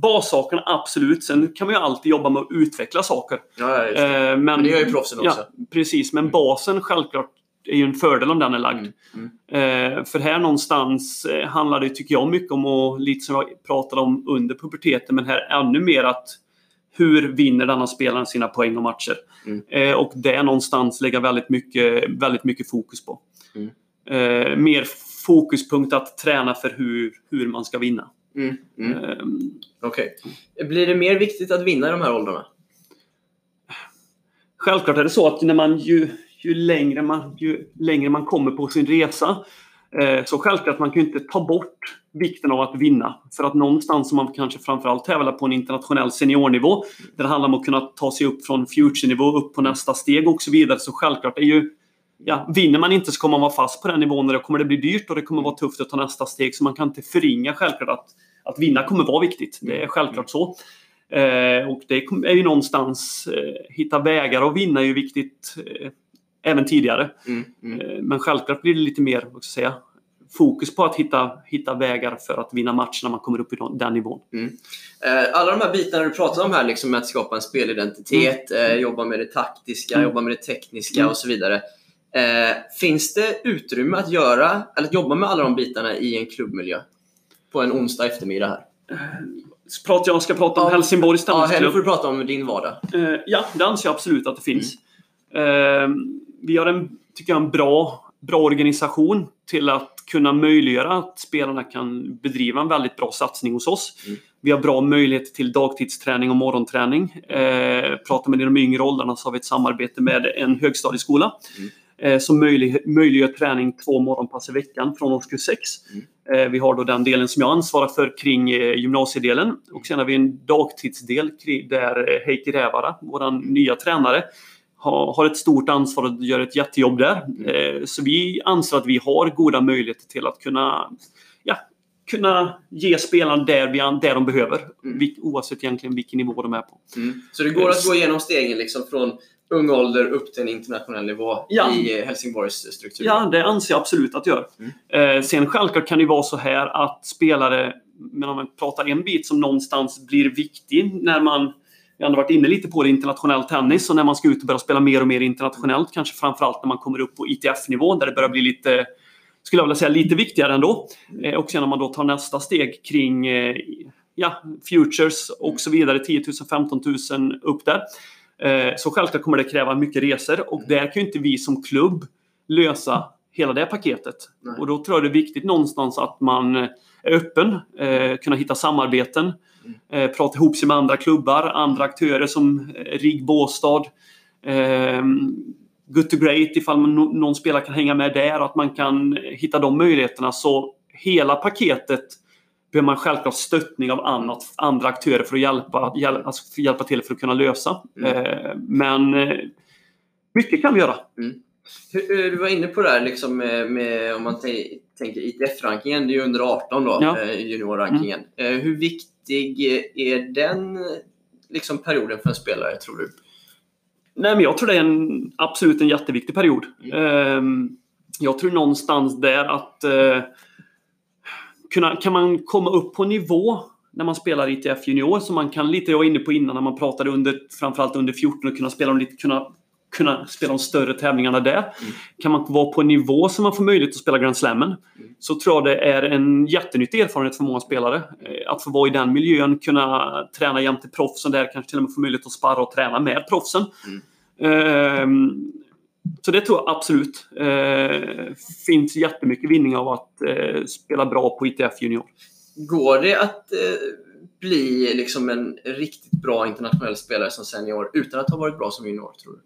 bassakerna absolut. Sen kan man ju alltid jobba med att utveckla saker. Ja, det. Eh, men, Men det gör ju proffsen också. Ja, precis. Men basen självklart är ju en fördel om den är lagd. Mm, mm. Eh, för här någonstans eh, handlar det, tycker jag, mycket om att, lite som jag pratade om under puberteten, men här ännu mer att hur vinner denna spelaren sina poäng och matcher? Mm. Eh, och det någonstans lägga väldigt mycket, väldigt mycket fokus på. Mm. Eh, mer fokuspunkt att träna för hur, hur man ska vinna. Mm, mm. Eh, Okej. Blir det mer viktigt att vinna i de här åldrarna? Självklart är det så att när man ju, ju, längre, man, ju längre man kommer på sin resa Eh, så självklart man kan ju inte ta bort vikten av att vinna. För att någonstans som man kanske framförallt tävlar på en internationell seniornivå där det handlar om att kunna ta sig upp från future-nivå upp på nästa steg och så vidare. Så självklart är ju Ja, vinner man inte så kommer man vara fast på den nivån och då kommer det bli dyrt och det kommer vara tufft att ta nästa steg. Så man kan inte förringa självklart att, att vinna kommer vara viktigt. Det är självklart så. Eh, och det är ju någonstans, eh, hitta vägar att vinna är ju viktigt eh, även tidigare. Mm, mm. Eh, men självklart blir det lite mer, vad ska jag säga, fokus på att hitta, hitta vägar för att vinna matcher när man kommer upp i den nivån. Mm. Eh, alla de här bitarna du pratar om här, liksom att skapa en spelidentitet, mm. eh, jobba med det taktiska, mm. jobba med det tekniska mm. och så vidare. Finns det utrymme att göra, eller att jobba med alla de bitarna i en klubbmiljö? På en onsdag eftermiddag här. Pratar jag ska prata om ja, Helsingborgs tennisklubb. Ja, nu får du prata om din vardag. ja, det anser jag absolut att det finns. Mm. Vi har en, tycker jag, en bra, bra organisation till att kunna möjliggöra att spelarna kan bedriva en väldigt bra satsning hos oss. Mm. Vi har bra möjligheter till dagtidsträning och morgonträning. Eh, pratar med de yngre åldrarna så har vi ett samarbete med en högstadieskola mm. eh, som möjlig, möjliggör träning två morgonpass i veckan från årskurs 6. Mm. Eh, vi har då den delen som jag ansvarar för kring eh, gymnasiedelen och sen har vi en dagtidsdel där Heikki Rävara, vår nya tränare, har ett stort ansvar och gör ett jättejobb där. Mm. Så vi anser att vi har goda möjligheter till att kunna, ja, kunna ge spelarna där, vi, där de behöver. Mm. Oavsett egentligen vilken nivå de är på. Mm. Så det går att gå igenom stegen liksom från ung ålder upp till en internationell nivå ja. i Helsingborgs struktur? Ja, det anser jag absolut att det gör. Mm. sen självklart kan det vara så här att spelare, men om man pratar en bit som någonstans blir viktig när man vi har varit inne lite på det, internationell tennis och när man ska ut och börja spela mer och mer internationellt, kanske framförallt när man kommer upp på ITF-nivå där det börjar bli lite, skulle jag vilja säga, lite viktigare ändå. Eh, och sen när man då tar nästa steg kring eh, ja, futures och så vidare, 10 000, 15 000 upp där. Eh, så självklart kommer det kräva mycket resor och där kan ju inte vi som klubb lösa hela det paketet. Nej. Och då tror jag det är viktigt någonstans att man är öppen, eh, kunna hitta samarbeten, Eh, prata ihop sig med andra klubbar, andra aktörer som eh, RIG Båstad. Eh, good to great ifall man, någon spelare kan hänga med där, att man kan hitta de möjligheterna. Så hela paketet behöver man självklart stöttning av annat, andra aktörer för att hjälpa, hjälpa, alltså hjälpa till för att kunna lösa. Mm. Eh, men eh, mycket kan vi göra. Mm. Du var inne på det här liksom med, med om man tänker ITF-rankingen, det är ju under 18 då, ja. Eh, juniorrankingen. Mm. Hur viktigt viktig är den liksom, perioden för en spelare, tror du? Nej, men jag tror det är en, absolut en jätteviktig period. Mm. Ehm, jag tror någonstans där att uh, kunna, kan man komma upp på nivå när man spelar ITF Junior, som man kan, lite jag var inne på innan när man pratade under, framförallt under 14, och kunna spela lite, kunna kunna spela de större tävlingarna där. Mm. Kan man vara på en nivå så man får möjlighet att spela Grand Slammen mm. så tror jag det är en jättenyttig erfarenhet för många spelare. Eh, att få vara i den miljön, kunna träna jämte proffsen där, kanske till och med få möjlighet att sparra och träna med proffsen. Mm. Um, så det tror jag absolut. Uh, finns jättemycket vinning av att uh, spela bra på ITF Junior. Går det att uh, bli liksom en riktigt bra internationell spelare som senior utan att ha varit bra som junior, tror du?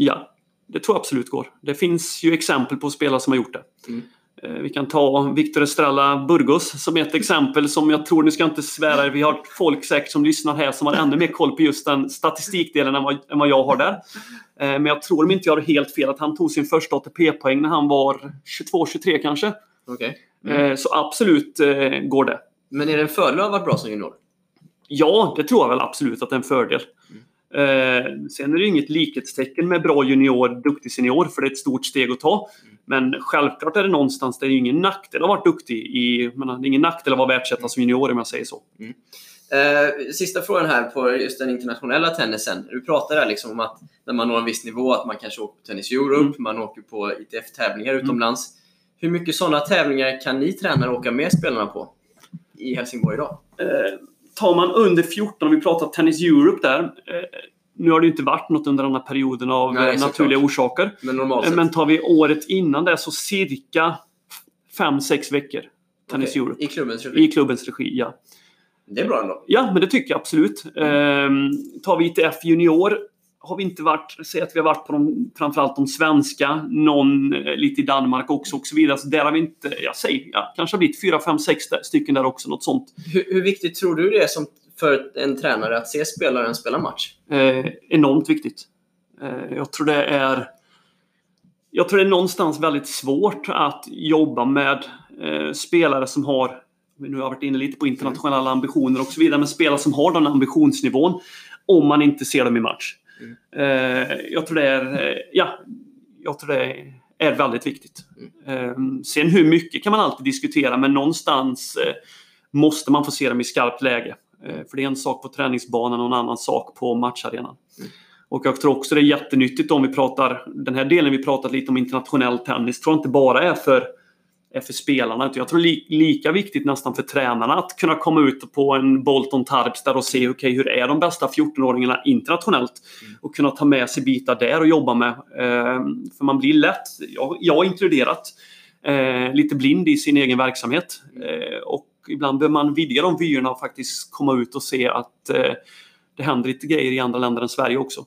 Ja, det tror jag absolut går. Det finns ju exempel på spelare som har gjort det. Mm. Eh, vi kan ta Victor Estrella Burgos som ett exempel som jag tror, nu ska jag inte svära, vi har folk säkert som lyssnar här som har ännu mer koll på just den statistikdelen än vad, än vad jag har där. Eh, men jag tror, om inte jag har helt fel, att han tog sin första ATP-poäng när han var 22-23 kanske. Okay. Mm. Så absolut går det. Men är det en fördel att ha varit bra som junior? Ja, det tror jag väl absolut att det är en fördel. Mm. Eh, sen är det inget likhetstecken med bra junior, duktig senior, för det är ett stort steg att ta. Men självklart är det någonstans, det är ingen nackdel att vara duktig i, men det är ingen nackdel att vara världsetta som junior om jag säger så. Mm. Eh, sista frågan här på just den internationella tennisen. Du pratar där liksom om att när man når en viss nivå att man kanske åker på Tennis Europe, mm. man åker på ITF-tävlingar mm. utomlands. Hur mycket sådana tävlingar kan ni tränare åka med spelarna på i Helsingborg idag? Eh, tar man under 14, om vi pratar Tennis Europe där. Eh, nu har det inte varit något under den här perioden av Nej, naturliga orsaker. Men, normalt men tar vi året innan det så cirka 5-6 veckor. Tennis okay. Europe. I klubbens regi? I klubbens regi, ja. Det är bra ändå. Ja, men det tycker jag absolut. Mm. Ehm, tar vi ITF Junior har vi inte varit, säg att vi har varit på de, framförallt de svenska, någon eh, lite i Danmark också och så vidare. Så där har vi inte, jag säger, ja, kanske har blivit 4, 5, 6 stycken där också, något sånt. Hur, hur viktigt tror du det är som, för en tränare att se spelaren spela match? Eh, enormt viktigt. Eh, jag tror det är jag tror det är någonstans väldigt svårt att jobba med eh, spelare som har nu har jag varit inne lite på internationella ambitioner och så vidare, men spelare som har den ambitionsnivån om man inte ser dem i match. Mm. jag tror det är, ja, jag tror det är väldigt viktigt. Mm. Sen hur mycket kan man alltid diskutera, men någonstans eh, måste man få se dem i skarpt läge. Eh, för det är en sak på träningsbanan och en annan sak på matcharenan. Mm. Och jag tror också det är jättenyttigt om vi pratar, den här delen vi pratat lite om internationell tennis, tror jag inte bara är för är för spelarna. Jag tror li lika viktigt nästan för tränarna att kunna komma ut på en Bolton Tarps och se okay, hur är de bästa 14-åringarna internationellt. Mm. Och kunna ta med sig bitar där och jobba med. Eh, för man blir lätt, jag, jag inkluderat, eh, lite blind i sin egen verksamhet. Eh, och ibland behöver man vidga de vyerna och faktiskt komma ut och se att eh, det händer lite grejer i andra länder än Sverige också.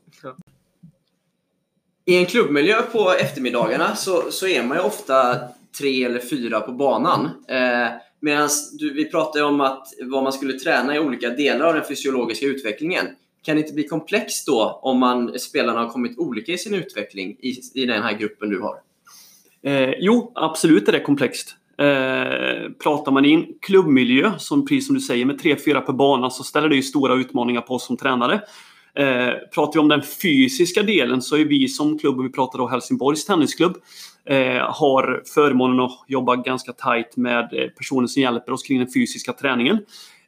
I en klubbmiljö på eftermiddagarna så, så är man ju ofta tre eller fyra på banan. Eh, Medan vi pratade om att vad man skulle träna i olika delar av den fysiologiska utvecklingen. Kan det inte bli komplext då om man, spelarna har kommit olika i sin utveckling i, i den här gruppen du har? Eh, jo, absolut är det komplext. Eh, pratar man i en klubbmiljö, som precis som du säger, med tre, fyra på banan så ställer det ju stora utmaningar på oss som tränare. Eh, pratar vi om den fysiska delen så är vi som klubb, och vi pratar då Helsingborgs Tennisklubb, eh, har förmånen att jobba ganska tajt med eh, personer som hjälper oss kring den fysiska träningen.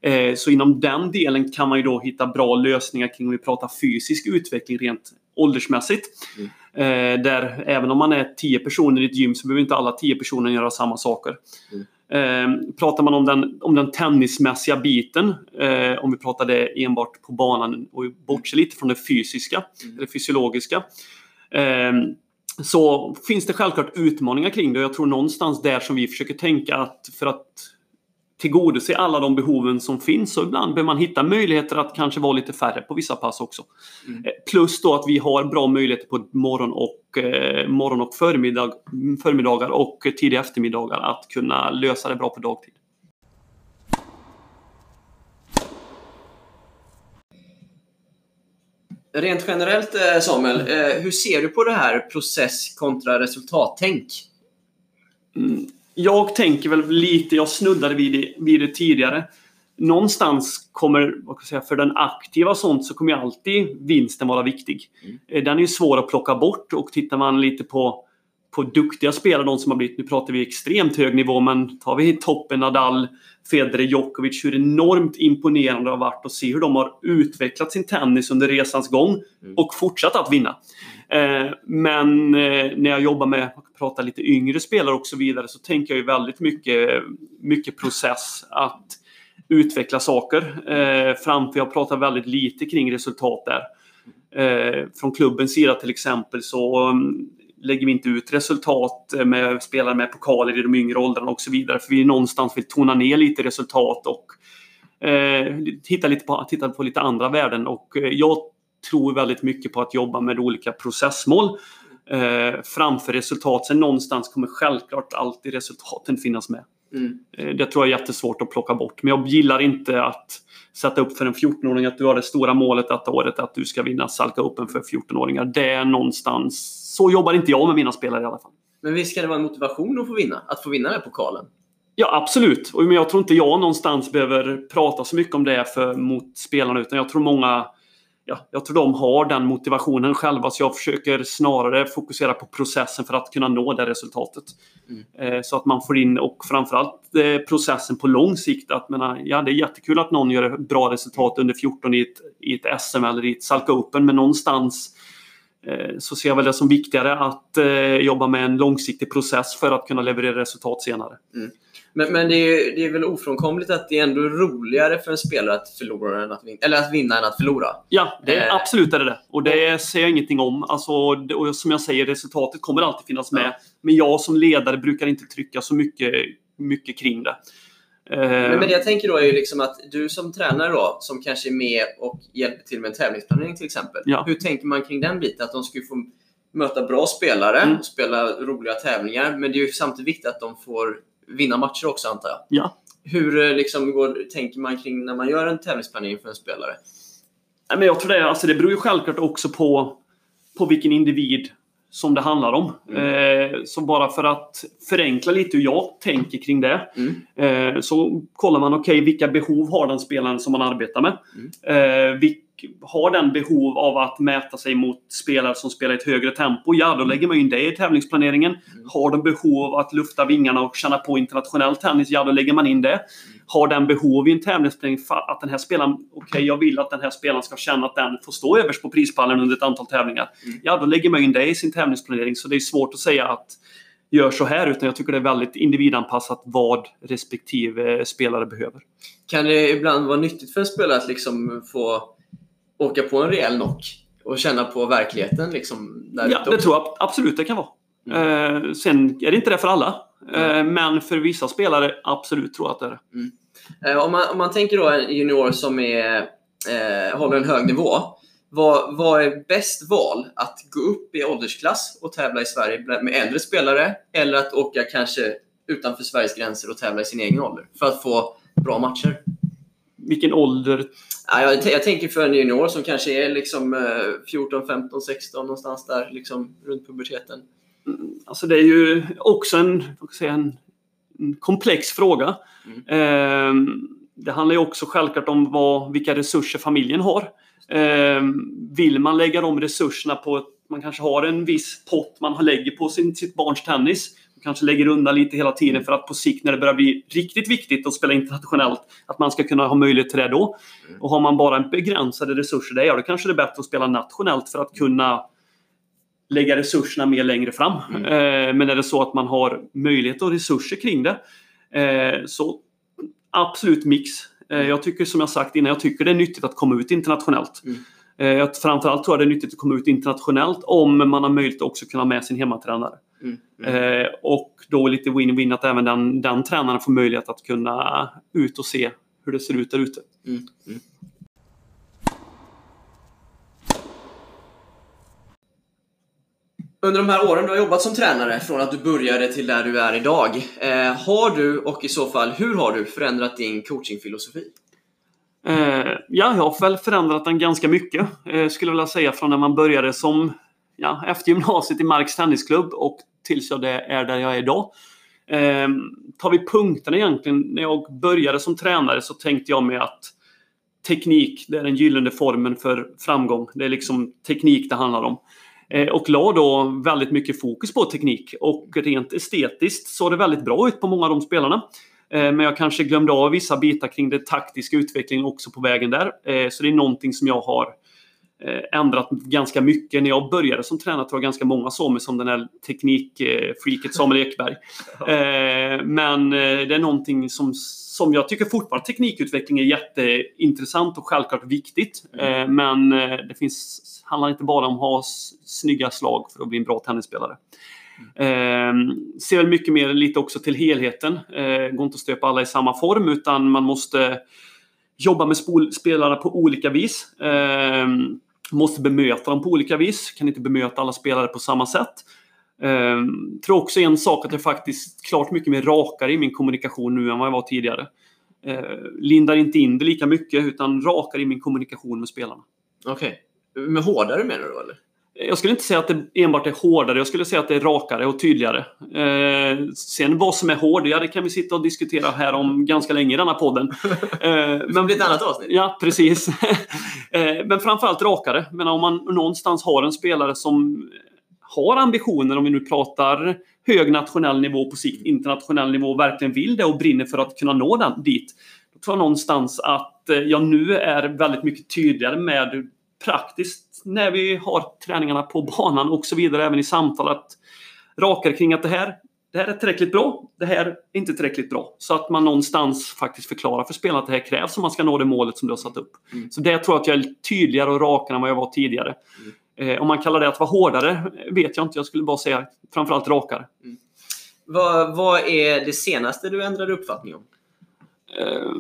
Eh, så inom den delen kan man ju då hitta bra lösningar kring om vi pratar fysisk utveckling rent åldersmässigt. Mm. Eh, där även om man är 10 personer i ett gym så behöver inte alla 10 personer göra samma saker. Mm. Eh, pratar man om den, om den tennismässiga biten, eh, om vi pratar det enbart på banan och bortser lite från det fysiska, mm. eller fysiologiska, eh, så finns det självklart utmaningar kring det. Jag tror någonstans där som vi försöker tänka att för att tillgodose alla de behoven som finns. Så ibland behöver man hitta möjligheter att kanske vara lite färre på vissa pass också. Mm. Eh, plus då att vi har bra möjligheter på morgon och, eh, morgon och förmiddag, förmiddagar och tidiga eftermiddagar att kunna lösa det bra på dagtid. Rent generellt eh, Samuel, eh, hur ser du på det här process kontra resultattänk? Mm jag tänker väl lite, jag snuddade vid det, vid det tidigare. Någonstans kommer, vad ska jag säga, för den aktiva sånt så kommer alltid vinsten vara viktig. Mm. Eh, den är ju svår att plocka bort och tittar man lite på, på duktiga spelare, de som har blivit, nu pratar vi extremt hög nivå, men tar vi toppen Nadal, Federer, Djokovic, hur enormt imponerande det har varit att se hur de har utvecklat sin tennis under resans gång mm. och fortsatt att vinna. Eh, men eh, när jag jobbar med att prata lite yngre spelare och så vidare så tänker jag ju väldigt mycket, mycket process att utveckla saker. Eh, framför jag pratar väldigt lite kring resultat där. Eh, från klubbens sida till exempel så mm, lägger vi inte ut resultat med spelare med pokaler i de yngre åldrarna och så vidare. För vi någonstans vill tona ner lite resultat och eh, titta, lite på, titta på lite andra värden. Och jag tror väldigt mycket på att jobba med olika processmål eh, framför resultat. Sen någonstans kommer självklart alltid resultaten finnas med. Mm. Eh, det tror jag är jättesvårt att plocka bort. Men jag gillar inte att sätta upp för en 14-åring att du har det stora målet detta året att du ska vinna Salka Open för 14-åringar. Det är någonstans... Så jobbar inte jag med mina spelare i alla fall. Men visst ska det vara en motivation att få vinna? Att få vinna den här pokalen? Ja, absolut. Men jag tror inte jag någonstans behöver prata så mycket om det för, mot spelarna. Utan jag tror många ja, jag tror de har den motivationen själva så jag försöker snarare fokusera på processen för att kunna nå det resultatet. Mm. Eh, så att man får in, och framförallt eh, processen på lång sikt. Att, menar, ja, det är jättekul att någon gör bra resultat under 14 i ett, i ett SM eller i ett Salka Open men någonstans eh, så ser jag väl det som viktigare att jobba med en långsiktig process för att kunna leverera resultat senare. Mm. Men, men det, är, det är väl ofrånkomligt att det är ändå roligare för en spelare att förlora än att vinna, eller att vinna än att förlora? Ja, det är, eh. absolut är det det. Och det säger jag ingenting om. Alltså, och som jag säger, resultatet kommer alltid finnas med. Ja. Men jag som ledare brukar inte trycka så mycket, mycket kring det. Men, men det jag tänker då är ju liksom att du som tränare då, som kanske är med och hjälper till med en tävlingsplanering till exempel. Ja. Hur tänker man kring den biten? Att de ska få möta bra spelare mm. och spela roliga tävlingar. Men det är ju samtidigt viktigt att de får vinna matcher också antar jag. Ja. Hur eh, liksom, går, tänker man kring när man gör en tävlingsplanering för en spelare? Nej, men jag tror det, alltså det beror ju självklart också på, på vilken individ som det handlar om. Eh, så bara för att förenkla lite hur jag tänker kring det. Mm. Eh, så kollar man, okej, vilka behov har den spelaren som man arbetar med? Eh, vilk, har den behov av att mäta sig mot spelare som spelar i ett högre tempo? Ja, då lägger man in det i tävlingsplaneringen. Har de behov av att lufta vingarna och känna på internationell tennis? Ja, då lägger man in det. Har den behov i en tävlingsplanering att den här spelaren, okej, jag vill att den här spelaren ska känna att den får stå överst på prispallen under ett antal tävlingar. Ja, då lägger man in det i sin tävlingsplanering. Så det är svårt att säga att gör så här, utan jag tycker det är väldigt individanpassat vad respektive spelare behöver. Kan det ibland vara nyttigt för en spelare att liksom få åka på en rejäl knock och känna på verkligheten liksom där Ja, det också? tror jag absolut det kan vara. Eh, sen är det inte det för alla. Eh, men för vissa spelare, absolut tror jag att det är det. Eh, Om man, om man tänker då en junior som är, håller en hög nivå. Vad, vad är bäst val? Att gå upp i åldersklass och tävla i Sverige med äldre spelare eller att åka kanske utanför Sveriges gränser och tävla i sin egen ålder för att få bra matcher? Vilken ålder? Ja, jag, jag tänker för en junior som kanske är liksom eh, 14, 15, 16 någonstans där liksom runt puberteten. Alltså det är ju också en, säga, en, en komplex fråga. Eh, det handlar ju också självklart om vad, vilka resurser familjen har. Eh, vill man lägga de resurserna på att man kanske har en viss pott man lägger på sin, sitt barns tennis. Kanske lägger undan lite hela tiden för att på sikt när det börjar bli riktigt viktigt att spela internationellt att man ska kunna ha möjlighet till det då. Och har man bara en begränsade resurser där, ja då kanske det är bättre att spela nationellt för att kunna lägga resurserna mer längre fram. Eh, men är det så att man har möjlighet och resurser kring det eh, så absolut mix. Eh, jag tycker som jag sagt innan, jag tycker det är nyttigt att komma ut internationellt. Mm. Eh, framförallt tror jag det är nyttigt att komma ut internationellt om man har möjlighet att också kunna ha med sin hemmatränare. Mm. Mm. Eh, och då lite win-win att även den, den tränaren får möjlighet att kunna ut och se hur det ser ut där ute. Mm. Mm. Under de här åren du har jobbat som tränare, från att du började till där du är idag. Eh, har du, och i så fall hur har du, förändrat din coachingfilosofi? Eh, ja, jag har väl förändrat den ganska mycket. Eh, skulle jag vilja säga från när man började som ja, efter gymnasiet i Marks tennisklubb och tills jag är där jag är idag. Ehm, tar vi punkterna egentligen. När jag började som tränare så tänkte jag mig att teknik, det är den gyllene formen för framgång. Det är liksom teknik det handlar om. Ehm, och la då väldigt mycket fokus på teknik. Och rent estetiskt såg det väldigt bra ut på många av de spelarna. Ehm, men jag kanske glömde av vissa bitar kring den taktiska utvecklingen också på vägen där. Så det är någonting som jag har ändrat ganska mycket. När jag började som tränare tror jag ganska många såg mig som den här teknikfreaket Samuel Ekberg. Eh, Men eh, det är någonting som, som jag tycker fortfarande teknikutveckling är jätteintressant och självklart viktigt. Eh, Men eh, det finns, handlar inte bara om att ha snygga slag för att bli en bra tennisspelare. Eh, ser väl mycket mer lite också till helheten. Eh, går inte att stöpa alla i samma form utan man måste jobba med spelarna på olika vis. Eh, måste bemöta dem på olika vis. Kan inte bemöta alla spelare på samma sätt. Eh, tror också en sak att jag faktiskt klart mycket mer rakare i min kommunikation nu än vad jag var tidigare. Eh, lindar inte in det lika mycket utan rakare i min kommunikation med spelarna. Okej. Med hårdare menar du eller? Jag skulle inte säga att det enbart är hårdare, jag skulle säga att det är rakare och tydligare. Eh, sen vad som är hård, ja det kan vi sitta och diskutera här om ganska länge i denna podden. Eh, Men ett annat avsnitt. Ja, precis. Eh, Men framförallt rakare. Men om man någonstans har en spelare som har ambitioner, om vi nu pratar hög nationell nivå på sikt, internationell nivå, verkligen vill det och brinner för att kunna nå den dit. Då tror jag någonstans att eh, jag nu är väldigt mycket tydligare med praktiskt när vi har träningarna på banan och så vidare, även i samtal, att rakare kring att det här, det här är tillräckligt bra, det här är inte tillräckligt bra. Så att man någonstans faktiskt förklarar för spelarna att det här krävs om man ska nå det målet som du har satt upp. Mm. Så det tror jag att jag är tydligare och rakare än vad jag var tidigare. Eh, om man kallar det att vara hårdare vet jag inte. Jag skulle bara säga framförallt rakare. Vad, vad är det senaste du ändrade uppfattning om? Eh,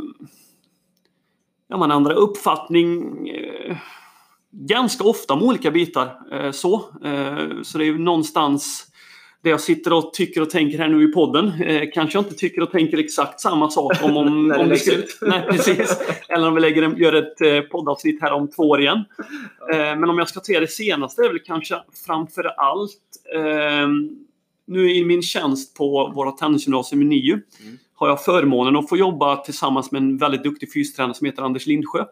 ja, man ändrar uppfattning eh, ganska ofta om olika bitar. Eh, så. Eh, så det är ju någonstans det jag sitter och tycker och tänker här nu i podden. Eh, kanske jag inte tycker och tänker exakt samma sak om... om, om vi skulle, nej, precis. Eller om vi lägger en, gör ett eh, poddavsnitt här om två år igen. Men om jag ska säga det senaste är väl kanske framför allt nu i min tjänst på våra tennisgymnasium i NIU Mm. har jag förmånen att få jobba tillsammans med en väldigt duktig fystränare som heter Anders Lindsjö.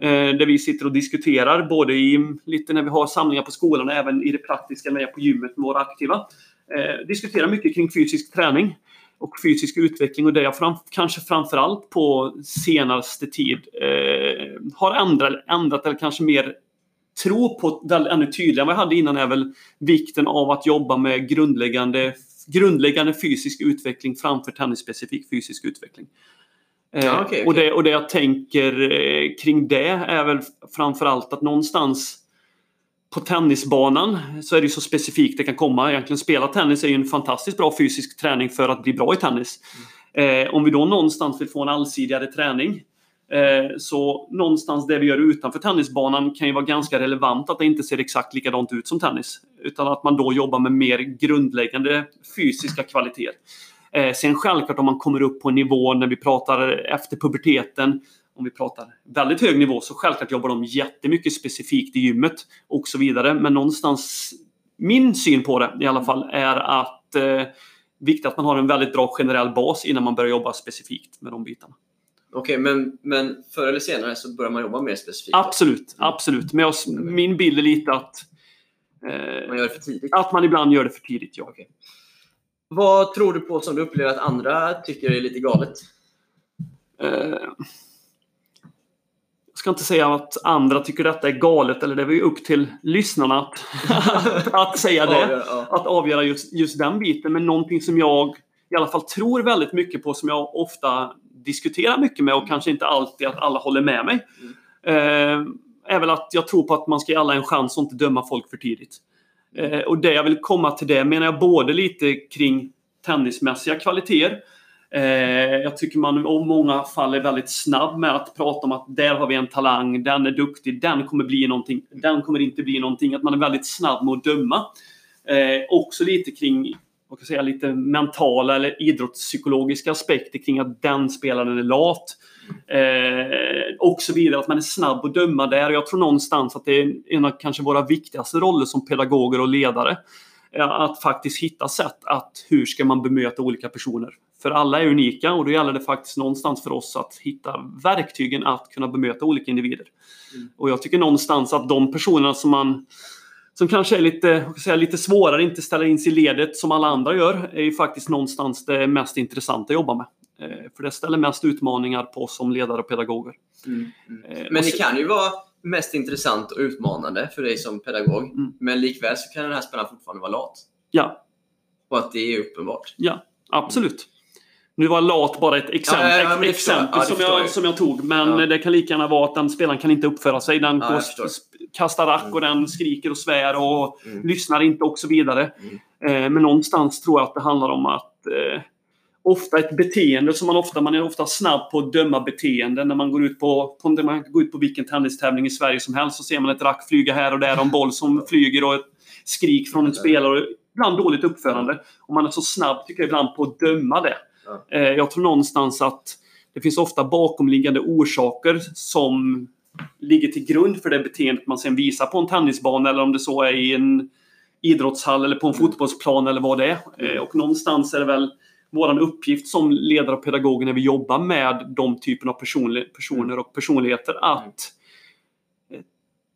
Eh, där vi sitter och diskuterar både i, lite när vi har samlingar på skolan och även i det praktiska när jag är på gymmet med våra aktiva. Eh, diskuterar mycket kring fysisk träning och fysisk utveckling och det jag fram, kanske framförallt på senaste tid eh, har ändrat, ändrat eller kanske mer tro på det ännu tydligare än vad jag hade innan är väl vikten av att jobba med grundläggande, grundläggande fysisk utveckling framför tennisspecifik fysisk utveckling. Eh, okej, Och, det, och det jag tänker eh, kring det är väl framförallt att någonstans på tennisbanan så är det ju så specifikt det kan komma. Egentligen spela tennis är ju en fantastiskt bra fysisk träning för att bli bra i tennis. Eh, om vi då någonstans vill få en allsidigare träning eh, så någonstans det vi gör utanför tennisbanan kan ju vara ganska relevant att det inte ser exakt likadant ut som tennis. Utan att man då jobbar med mer grundläggande fysiska kvaliteter. Eh, sen självklart om man kommer upp på en nivå när vi pratar efter puberteten om vi pratar väldigt hög nivå så självklart jobbar de jättemycket specifikt i gymmet och så vidare. Men någonstans, min syn på det i alla fall är att eh, viktigt att man har en väldigt bra generell bas innan man börjar jobba specifikt med de bitarna. Okej, men, men förr eller senare så börjar man jobba mer specifikt. Absolut, absolut. Men jag, min bild är lite att, eh, Man gör det för tidigt. att man ibland gör det för tidigt. Ja. Okej. Vad tror du på som du upplever att andra tycker är lite galet? Eh, jag ska inte säga att andra tycker detta är galet, eller det är upp till lyssnarna att, att säga det. Ja. Att avgöra just, just den biten. Men någonting som jag i alla fall tror väldigt mycket på, som jag ofta diskuterar mycket med och kanske inte alltid att alla håller med mig. Eh, är väl att jag tror på att man ska ge alla en chans och inte döma folk för tidigt. Eh, och det jag vill komma till det menar jag både lite kring tennismässiga kvaliteter. Eh, jag tycker man i många fall är väldigt snabb med att prata om att där har vi en talang, den är duktig, den kommer bli någonting, den kommer inte bli någonting. Att man är väldigt snabb med att döma. Eh, också lite kring vad kan jag säga, lite mentala eller idrottspsykologiska aspekter kring att den spelaren är lat. Eh, och så vidare. Att man är snabb att döma där. Jag tror någonstans att det är en av kanske våra viktigaste roller som pedagoger och ledare. eh, Att faktiskt hitta sätt att hur ska man bemöta olika personer. För alla är unika och då gäller det faktiskt någonstans för oss att hitta verktygen att kunna bemöta olika individer. Och jag tycker någonstans att de personerna som man som kanske är lite, säga, lite svårare, inte ställer in sig i ledet som alla andra gör, är ju faktiskt någonstans det mest intressanta att jobba med. Eh, För det ställer mest utmaningar på oss som ledare och pedagoger. Mm, mm. Eh, Men det kan ju vara mest intressant och utmanande för dig som pedagog. Mm. Men likväl så kan den här spelaren fortfarande vara lat. Ja, Och att det är uppenbart. ja, absolut. Nu var lat bara ett exempel, Ja, ja, ja, exempel som, jag, som jag tog. Men det kan lika gärna vara att den spelaren kan inte uppföra sig. Den går, kastar rack och den skriker och svär och Mm. lyssnar inte och så vidare. Eh, men någonstans tror jag att det handlar om att eh, ofta ett beteende som man ofta, man är ofta snabb på att döma beteenden när man går ut på, när man går ut på vilken tennistävling i Sverige som helst så ser man ett rack flyga här och där och en boll som flyger och ett skrik från en spelare. och Ibland dåligt uppförande. Och man är så snabb tycker jag ibland på att döma det. Eh, jag tror någonstans att det finns ofta bakomliggande orsaker som ligger till grund för det beteendet man sen visar på en tennisbana eller om det så är i en idrottshall eller på en fotbollsplan eller vad det är. Eh, Och någonstans är det väl vår uppgift som ledare och pedagoger när vi jobbar med de typen av personli- personer och personligheter att eh,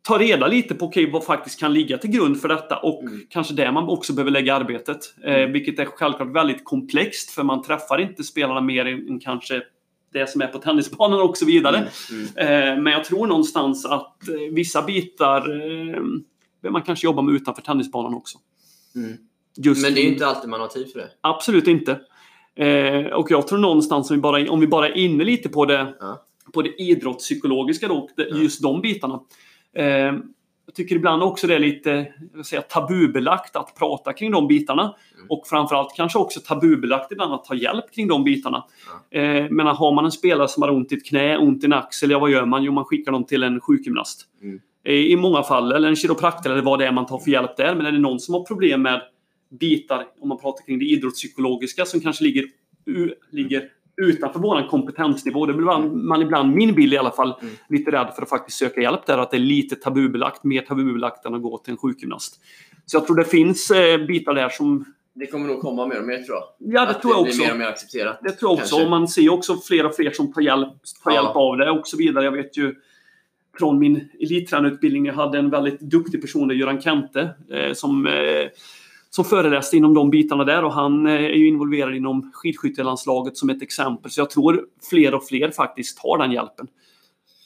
ta reda lite på okay, vad faktiskt kan ligga till grund för detta och Mm. kanske där man också behöver lägga arbetet. Eh, vilket är självklart väldigt komplext för man träffar inte spelarna mer än kanske det som är på tennisbanan och så vidare. Mm. Mm. Eh, men jag tror någonstans att eh, vissa bitar eh, behöver man kanske jobba med utanför tennisbanan också. Mm. Men det är inte alltid man har tid för det. Absolut inte. Eh, och jag tror någonstans, om vi bara, om vi bara är inne lite på det, Ja. på det idrottspsykologiska då, det, Ja. just de bitarna. Eh, jag tycker ibland också det är lite säga, tabubelagt att prata kring de bitarna. Mm. Och framförallt kanske också tabubelagt ibland att ta hjälp kring de bitarna. Ja. Eh, men har man en spelare som har ont i ett knä, ont i en axel, ja vad gör man? Jo, man skickar dem till en sjukgymnast. Mm. Eh, I många fall, eller en kiropraktor eller vad det är man tar för hjälp där. Men är det någon som har problem med bitar, om man pratar kring det idrottspsykologiska, som kanske ligger, u, ligger utanför vår kompetensnivå. Det blir man, man ibland, min bild i alla fall, mm. lite rädd för att faktiskt söka hjälp där. Att det är lite tabubelagt, mer tabubelagt än att gå till en sjukgymnast. Så jag tror det finns eh, bitar där som det kommer nog komma mer och mer tror jag. Ja, det att tror jag det också. Blir mer och mer accepterat. Det tror jag också. Och man ser också fler och fler som tar hjälp, tar ja. hjälp av det och så vidare. Jag vet ju från min elittränarutbildning, jag hade en väldigt duktig person, Göran Kente, eh, som, eh, som föreläste inom de bitarna där och han eh, är ju involverad inom skidskyttelandslaget som ett exempel. Så jag tror fler och fler faktiskt tar den hjälpen.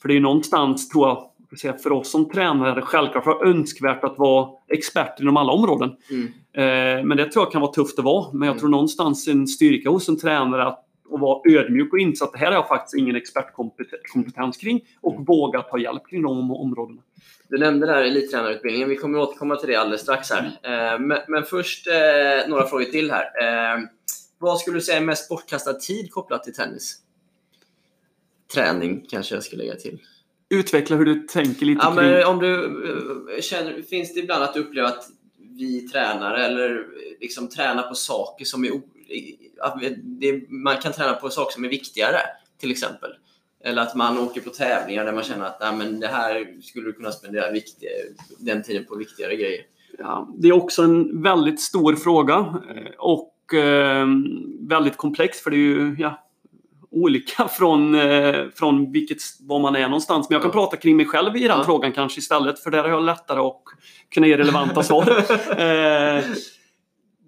För det är ju någonstans, tror jag, för oss som tränare självklart önskvärt att vara expert inom alla områden. Mm. Eh, men det tror jag kan vara tufft att vara. Men jag mm. tror någonstans en styrka hos en tränare att, att vara ödmjuk och inse att det här har jag faktiskt ingen expertkompetens kring och mm. våga ta hjälp kring de områdena. Du nämnde där elittränarutbildningen. Vi kommer återkomma till det alldeles strax här. Eh, men, först eh, några frågor till här. Vad skulle du säga är mest bortkastad tid kopplat till tennis? Träning kanske jag ska lägga till utveckla hur du tänker lite ja, kring... Men om du eh, känner, finns det ibland att du upplever att vi tränare eller liksom tränar på saker som är... Man kan träna på saker som är viktigare, till exempel. Eller att man åker på tävlingar där man känner att Nej, men det här skulle du kunna spendera viktiga, den tiden på viktigare grejer. Ja, det är också en väldigt stor fråga eh, och eh, väldigt komplex för det är ju ja, olika från, eh, från vilket, var man är någonstans. Men jag kan ja. prata kring mig själv i den ja. frågan kanske istället. För där har jag lättare att kunna ge relevanta svar. eh,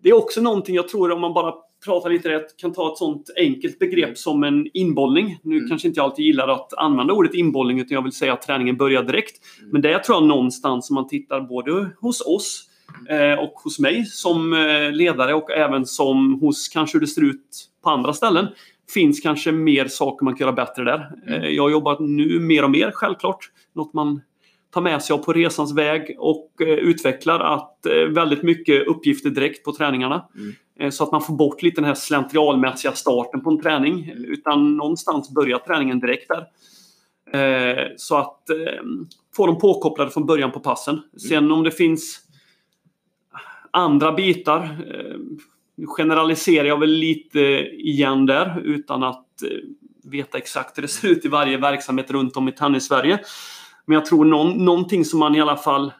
det är också någonting jag tror om man bara pratar lite rätt kan ta ett sånt enkelt begrepp mm. som en inbollning. Nu mm. kanske inte jag alltid gillar att använda ordet inbollning utan jag vill säga att träningen börjar direkt. Mm. Men det tror jag någonstans om man tittar både hos oss eh, och hos mig som eh, ledare och även som hos kanske hur det ser ut på andra ställen finns kanske mer saker man kan göra bättre där. Mm. Eh, jag jobbar nu mer och mer självklart. Något man tar med sig på resans väg och eh, utvecklar att eh, väldigt mycket uppgifter direkt på träningarna. Mm. Så att man får bort lite den här slentrialmässiga starten på en träning. Mm. Utan någonstans börjar träningen direkt där. Så att få dem påkopplade från början på passen. Mm. Sen om det finns andra bitar generaliserar jag väl lite igen där utan att eh, veta exakt hur det ser ut i varje verksamhet runt om i Tennis-Sverige. Men jag tror någon, någonting som man i alla fall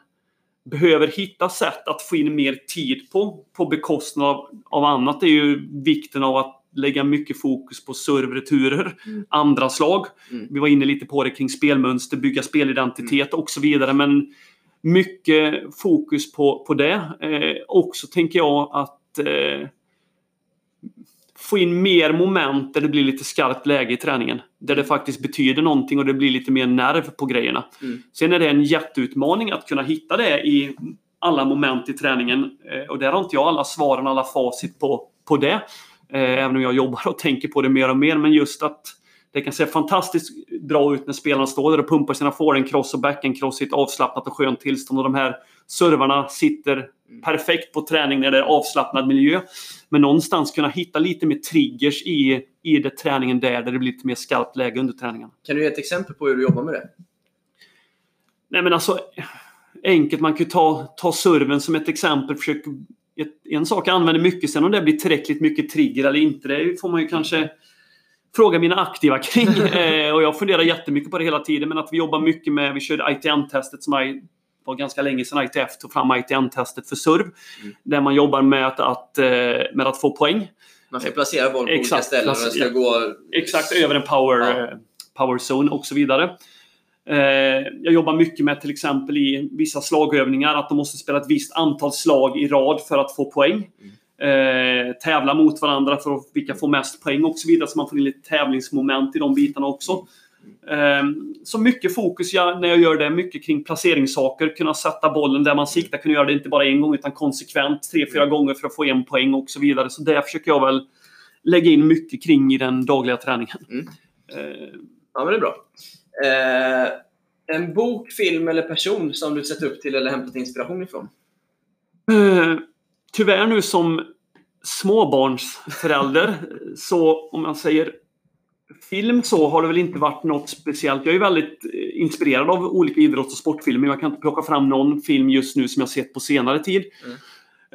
behöver hitta sätt att få in mer tid på, på bekostnad av, av annat, är ju vikten av att lägga mycket fokus på servreturer, mm. andra slag. Mm. Vi var inne lite på det kring spelmönster, bygga spelidentitet mm. och så vidare. Men mycket fokus på, på det. Eh, också tänker jag att eh, få in mer moment där det blir lite skarpt läge i träningen. Där det faktiskt betyder någonting och det blir lite mer nerv på grejerna. Mm. Sen är det en jätteutmaning att kunna hitta det i alla moment i träningen. Eh, och där har inte jag alla svaren, alla facit på, på det. Eh, även om jag jobbar och tänker på det mer och mer. Men just att det kan se fantastiskt bra ut när spelarna står där och pumpar sina forehand-cross och backhand-cross i ett avslappnat och skönt tillstånd. Och de här servarna sitter perfekt på träning när det är avslappnad miljö. Men någonstans kunna hitta lite mer triggers i, i det träningen där, där det blir lite mer skarpt läge under träningen. Kan du ge ett exempel på hur du jobbar med det? Nej men alltså, enkelt. Man kan ju ta, ta serven som ett exempel. Försök, en sak jag använder mycket, sen om det blir tillräckligt mycket trigger eller inte, det får man ju kanske fråga mina aktiva kring. eh, och jag funderar jättemycket på det hela tiden. Men att vi jobbar mycket med, vi körde ITN-testet som är var ganska länge sedan ITF tog fram ITN-testet för serv. Mm. Där man jobbar med att, att, eh, med att få poäng. Man ska placera bollen på exakt, olika ställen den ska gå... Exakt, över en power, ja. Eh, power zone och så vidare. Eh, jag jobbar mycket med till exempel i vissa slagövningar att de måste spela ett visst antal slag i rad för att få poäng. Mm. tävla mot varandra för att vilka får mest poäng och så vidare. Så man får in lite tävlingsmoment i de bitarna också. Ehm, så mycket fokus jag, när jag gör det, mycket kring placeringssaker. Kunna sätta bollen där man siktar, kunna göra det inte bara en gång utan konsekvent tre, fyra gånger för att få en poäng och så vidare. Så det försöker jag väl lägga in mycket kring i den dagliga träningen. Mm. Uh, ja, men det är bra. Uh, en bok, film eller person som du sett upp till eller hämtat inspiration ifrån? Uh, tyvärr nu som småbarnsförälder, så om man säger film så har det väl inte varit något speciellt. Jag är väldigt eh, inspirerad av olika idrotts och sportfilmer. Jag kan inte plocka fram någon film just nu som jag sett på senare tid. Mm.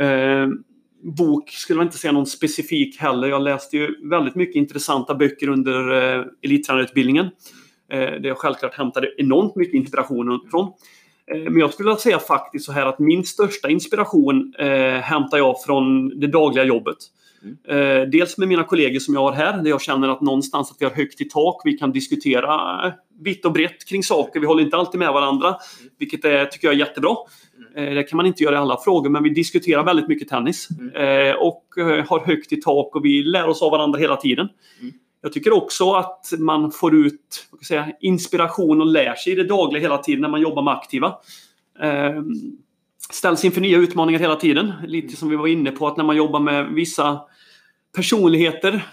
Uh, bok skulle jag inte säga någon specifik heller. Jag läste ju väldigt mycket intressanta böcker under eh, elittränarutbildningen. Eh, där jag självklart hämtade enormt mycket inspiration från. Eh, men jag skulle säga faktiskt så här att min största inspiration eh, hämtar jag från det dagliga jobbet. Mm. Eh, dels med mina kollegor som jag har här, där jag känner att någonstans att vi har högt i tak. Vi kan diskutera vitt och brett kring saker. Vi håller inte alltid med varandra, mm. vilket är, tycker jag är jättebra. Mm. Det kan man inte göra i alla frågor, men vi diskuterar väldigt mycket tennis. Mm. och eh, har högt i tak och vi lär oss av varandra hela tiden. Mm. Jag tycker också att man får ut säga, inspiration och lär sig i det dagliga hela tiden när man jobbar med aktiva. Ställs inför nya utmaningar hela tiden. Lite som vi var inne på att när man jobbar med vissa personligheter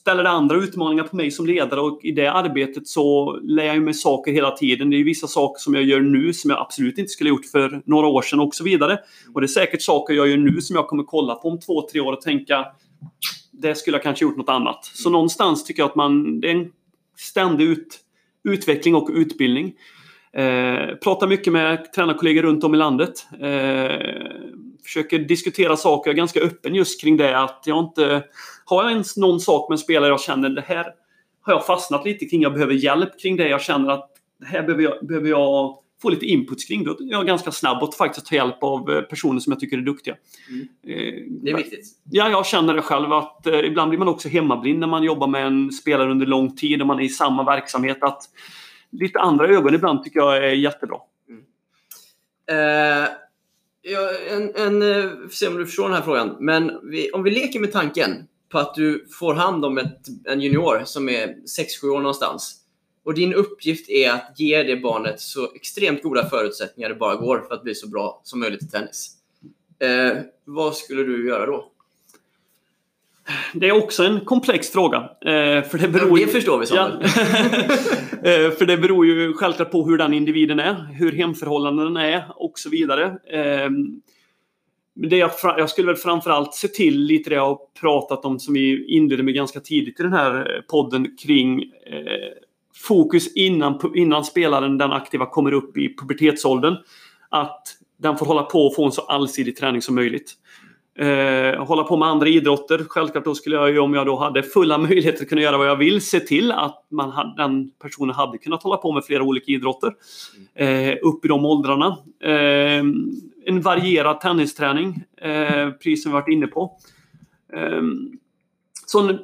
ställer andra utmaningar på mig som ledare och i det arbetet så lär jag mig saker hela tiden. Det är vissa saker som jag gör nu som jag absolut inte skulle gjort för några år sedan och så vidare. Och det är säkert saker jag gör nu som jag kommer kolla på om två, tre år och tänka det skulle jag kanske gjort något annat. Så någonstans tycker jag att man, det är en ständig ut, utveckling och utbildning. Eh, pratar mycket med tränarkollegor runt om i landet. Eh, försöker diskutera saker, jag är ganska öppen just kring det att jag inte... Har jag ens någon sak med en spelare jag känner det här har jag fastnat lite kring, jag behöver hjälp kring det, jag känner att det här behöver jag, behöver jag få lite input kring. Då är jag ganska snabb att faktiskt ta hjälp av eh, personer som jag tycker är duktiga. Mm. Eh, det är viktigt. Ja, jag känner det själv att eh, ibland blir man också hemmablind när man jobbar med en spelare under lång tid och man är i samma verksamhet. Att lite andra ögon ibland tycker jag är jättebra. Mm. Eh, ja, en, en, eh, se om du förstår den här frågan. Men vi, om vi leker med tanken på att du får hand om ett, en junior som är 6-7 år någonstans och din uppgift är att ge det barnet så extremt goda förutsättningar det bara går för att bli så bra som möjligt i tennis. Eh, vad skulle du göra då? Det är också en komplex fråga. Eh, för det, beror ja, det förstår vi. Ja. eh, för det beror ju självklart på hur den individen är, hur hemförhållandena är och så vidare. Eh, det jag, jag, skulle väl framförallt se till lite det jag har pratat om som vi inledde med ganska tidigt i den här podden kring fokus innan, innan spelaren, den aktiva, kommer upp i pubertetsåldern. Att den får hålla på och få en så allsidig träning som möjligt. Eh, hålla på med andra idrotter. Självklart då skulle jag ju, om jag då hade fulla möjligheter att kunna göra vad jag vill, se till att man hade, den personen hade kunnat hålla på med flera olika idrotter. Eh, upp i de åldrarna. Eh, en varierad tennisträning, eh, precis som vi varit inne på. Eh, så en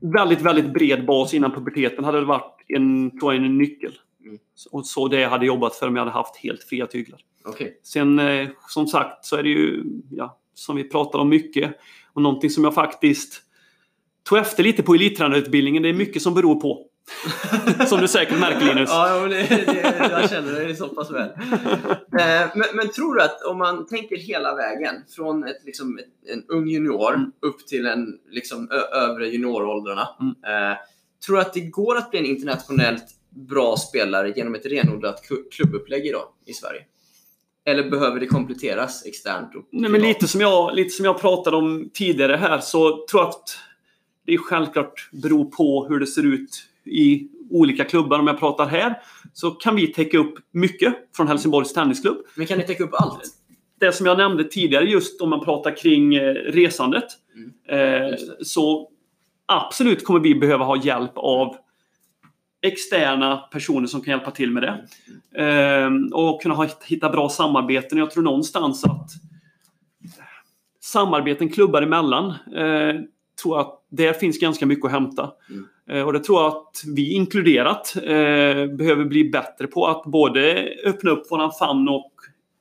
väldigt, väldigt bred bas innan puberteten hade varit en, tror jag, en nyckel. Mm. Och så det jag hade jobbat för om jag hade haft helt fria tyglar. Okay. Sen eh, som sagt så är det ju, ja, som vi pratar om mycket, och någonting som jag faktiskt tog efter lite på elittränarutbildningen. Det är mycket som beror på. som du säkert märker Linus. ja, det, det, jag känner det så pass väl. Eh, men, men, tror du att om man tänker hela vägen från ett, liksom, en ung junior mm. upp till en liksom, övre junioråldrarna. Mm. Eh, Tror du att det går att bli en internationellt bra spelare genom ett renodlat klubbupplägg idag i Sverige? Eller behöver det kompletteras externt? Nej, men lite, som jag, lite som jag pratade om tidigare här så tror jag att det självklart beror på hur det ser ut i olika klubbar. Om jag pratar här så kan vi täcka upp mycket från Helsingborgs Tennisklubb. Men kan ni täcka upp allt? Det som jag nämnde tidigare just om man pratar kring eh, resandet. Mm. Eh, så absolut kommer vi behöva ha hjälp av externa personer som kan hjälpa till med det. Eh, och kunna hitta bra samarbeten. Jag tror någonstans att samarbeten klubbar emellan eh, tror att där finns ganska mycket att hämta. Mm. Eh, och det tror jag att vi inkluderat eh, behöver bli bättre på att både öppna upp våran famn och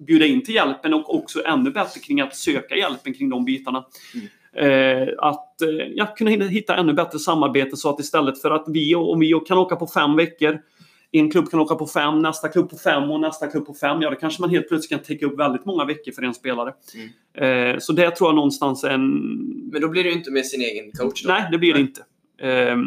bjuda in till hjälpen och också ännu bättre kring att söka hjälpen kring de bitarna. Mm. Eh, att eh, ja, kunna hitta ännu bättre samarbete så att istället för att vi och, och vi kan åka på fem veckor en klubb kan åka på fem, nästa klubb på fem och nästa klubb på fem. Ja, då kanske man helt plötsligt kan täcka upp väldigt många veckor för en spelare. Mm. Eh, så det tror jag någonstans är en... Men då blir det ju inte med sin egen coach? Då. Nej, det blir det inte. Eh,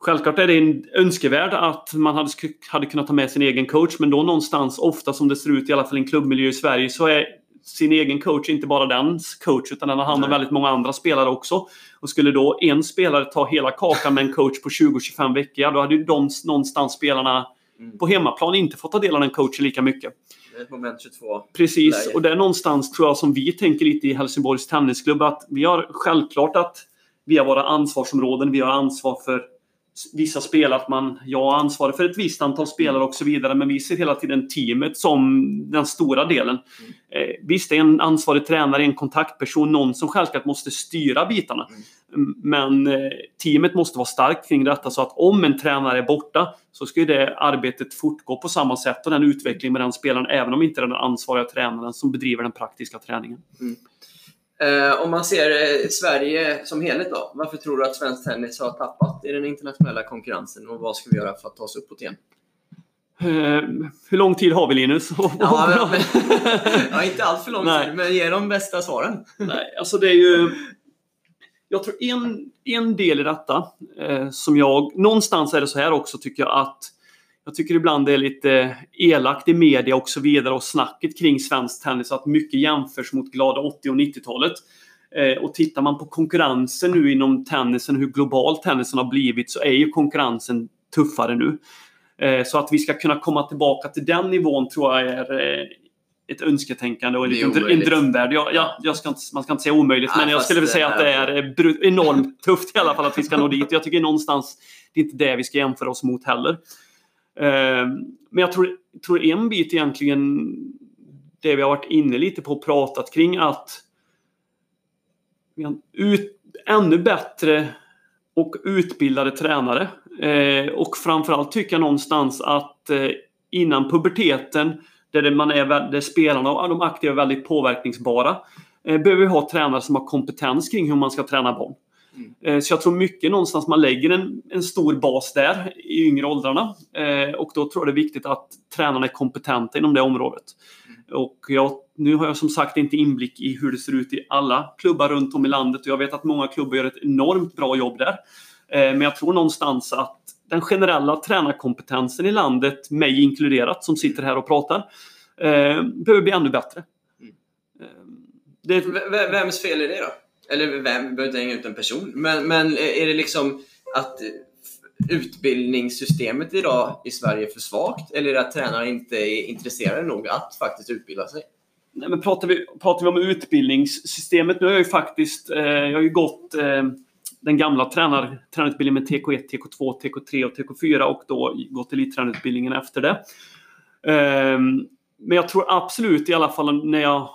självklart är det en önskevärd att man hade, hade kunnat ta med sin egen coach, men då någonstans, ofta som det ser ut i alla fall i en klubbmiljö i Sverige, så är sin egen coach inte bara dens coach utan den har hand om väldigt många andra spelare också. Och skulle då en spelare ta hela kakan med en coach på 20-25 veckor, då hade ju de någonstans spelarna mm. på hemmaplan inte fått ta del av den coachen lika mycket. moment 22. Precis, läge. och det är någonstans tror jag som vi tänker lite i Helsingborgs Tennisklubb att vi har självklart att vi har våra ansvarsområden, vi har ansvar för vissa spelare, att man, jag ansvarar för ett visst antal spelare och så vidare, men vi ser hela tiden teamet som den stora delen. Mm. Eh, visst, är en ansvarig tränare, en kontaktperson, någon som självklart måste styra bitarna. Mm. Men eh, teamet måste vara starkt kring detta så att om en tränare är borta så ska ju det arbetet fortgå på samma sätt och den utvecklingen med den spelaren även om inte är den ansvariga tränaren som bedriver den praktiska träningen. Eh, om man ser eh, Sverige som helhet då, varför tror du att svensk tennis har tappat i den internationella konkurrensen och vad ska vi göra för att ta oss uppåt igen? Eh, hur lång tid har vi Linus? Ja, men, ja inte allt för lång Nej. tid, men ge de bästa svaren. Nej, alltså det är ju... Jag tror en, en del i detta eh, som jag... Någonstans är det så här också tycker jag att jag tycker ibland det är lite elakt i media och så vidare och snacket kring svensk tennis att mycket jämförs mot glada 80 och 90-talet. Eh, och tittar man på konkurrensen nu inom tennisen, hur global tennisen har blivit, så är ju konkurrensen tuffare nu. Eh, så att vi ska kunna komma tillbaka till den nivån tror jag är eh, ett önsketänkande och en, en drömvärld. Jag, jag, jag ska inte, man ska inte säga omöjligt, Nej, men jag skulle vilja säga att det är- enormt tufft i alla fall att vi ska nå dit. Jag tycker någonstans det är inte det vi ska jämföra oss mot heller. Eh, men jag tror, tror en bit egentligen det vi har varit inne lite på och pratat kring att ut, ännu bättre och utbildade tränare. Eh, och framförallt tycker jag någonstans att eh, innan puberteten, där, det man är, där spelarna och de aktiva är väldigt påverkningsbara, eh, behöver vi ha tränare som har kompetens kring hur man ska träna barn. Mm. Så jag tror mycket någonstans man lägger en, en stor bas där i yngre åldrarna. Eh, och då tror jag det är viktigt att tränarna är kompetenta inom det området. Och jag, nu har jag som sagt inte inblick i hur det ser ut i alla klubbar runt om i landet och jag vet att många klubbar gör ett enormt bra jobb där. Eh, Men jag tror någonstans att den generella tränarkompetensen i landet, mig inkluderat som sitter här och pratar, eh, behöver bli ännu bättre. Mm. Eh, Det, v- vems fel är det då? Eller vem, vi behöver inte hänga ut en person. Men, men är det liksom att utbildningssystemet idag i Sverige är för svagt? Eller är det att tränare inte är intresserade nog att faktiskt utbilda sig? Nej, men pratar, vi, pratar vi om utbildningssystemet, nu har jag ju faktiskt eh, jag har ju gått eh, den gamla tränar, tränarutbildningen med TK1, TK2, TK3 och TK4 och då gått elittränarutbildningen efter det. Eh, men jag tror absolut i alla fall när jag,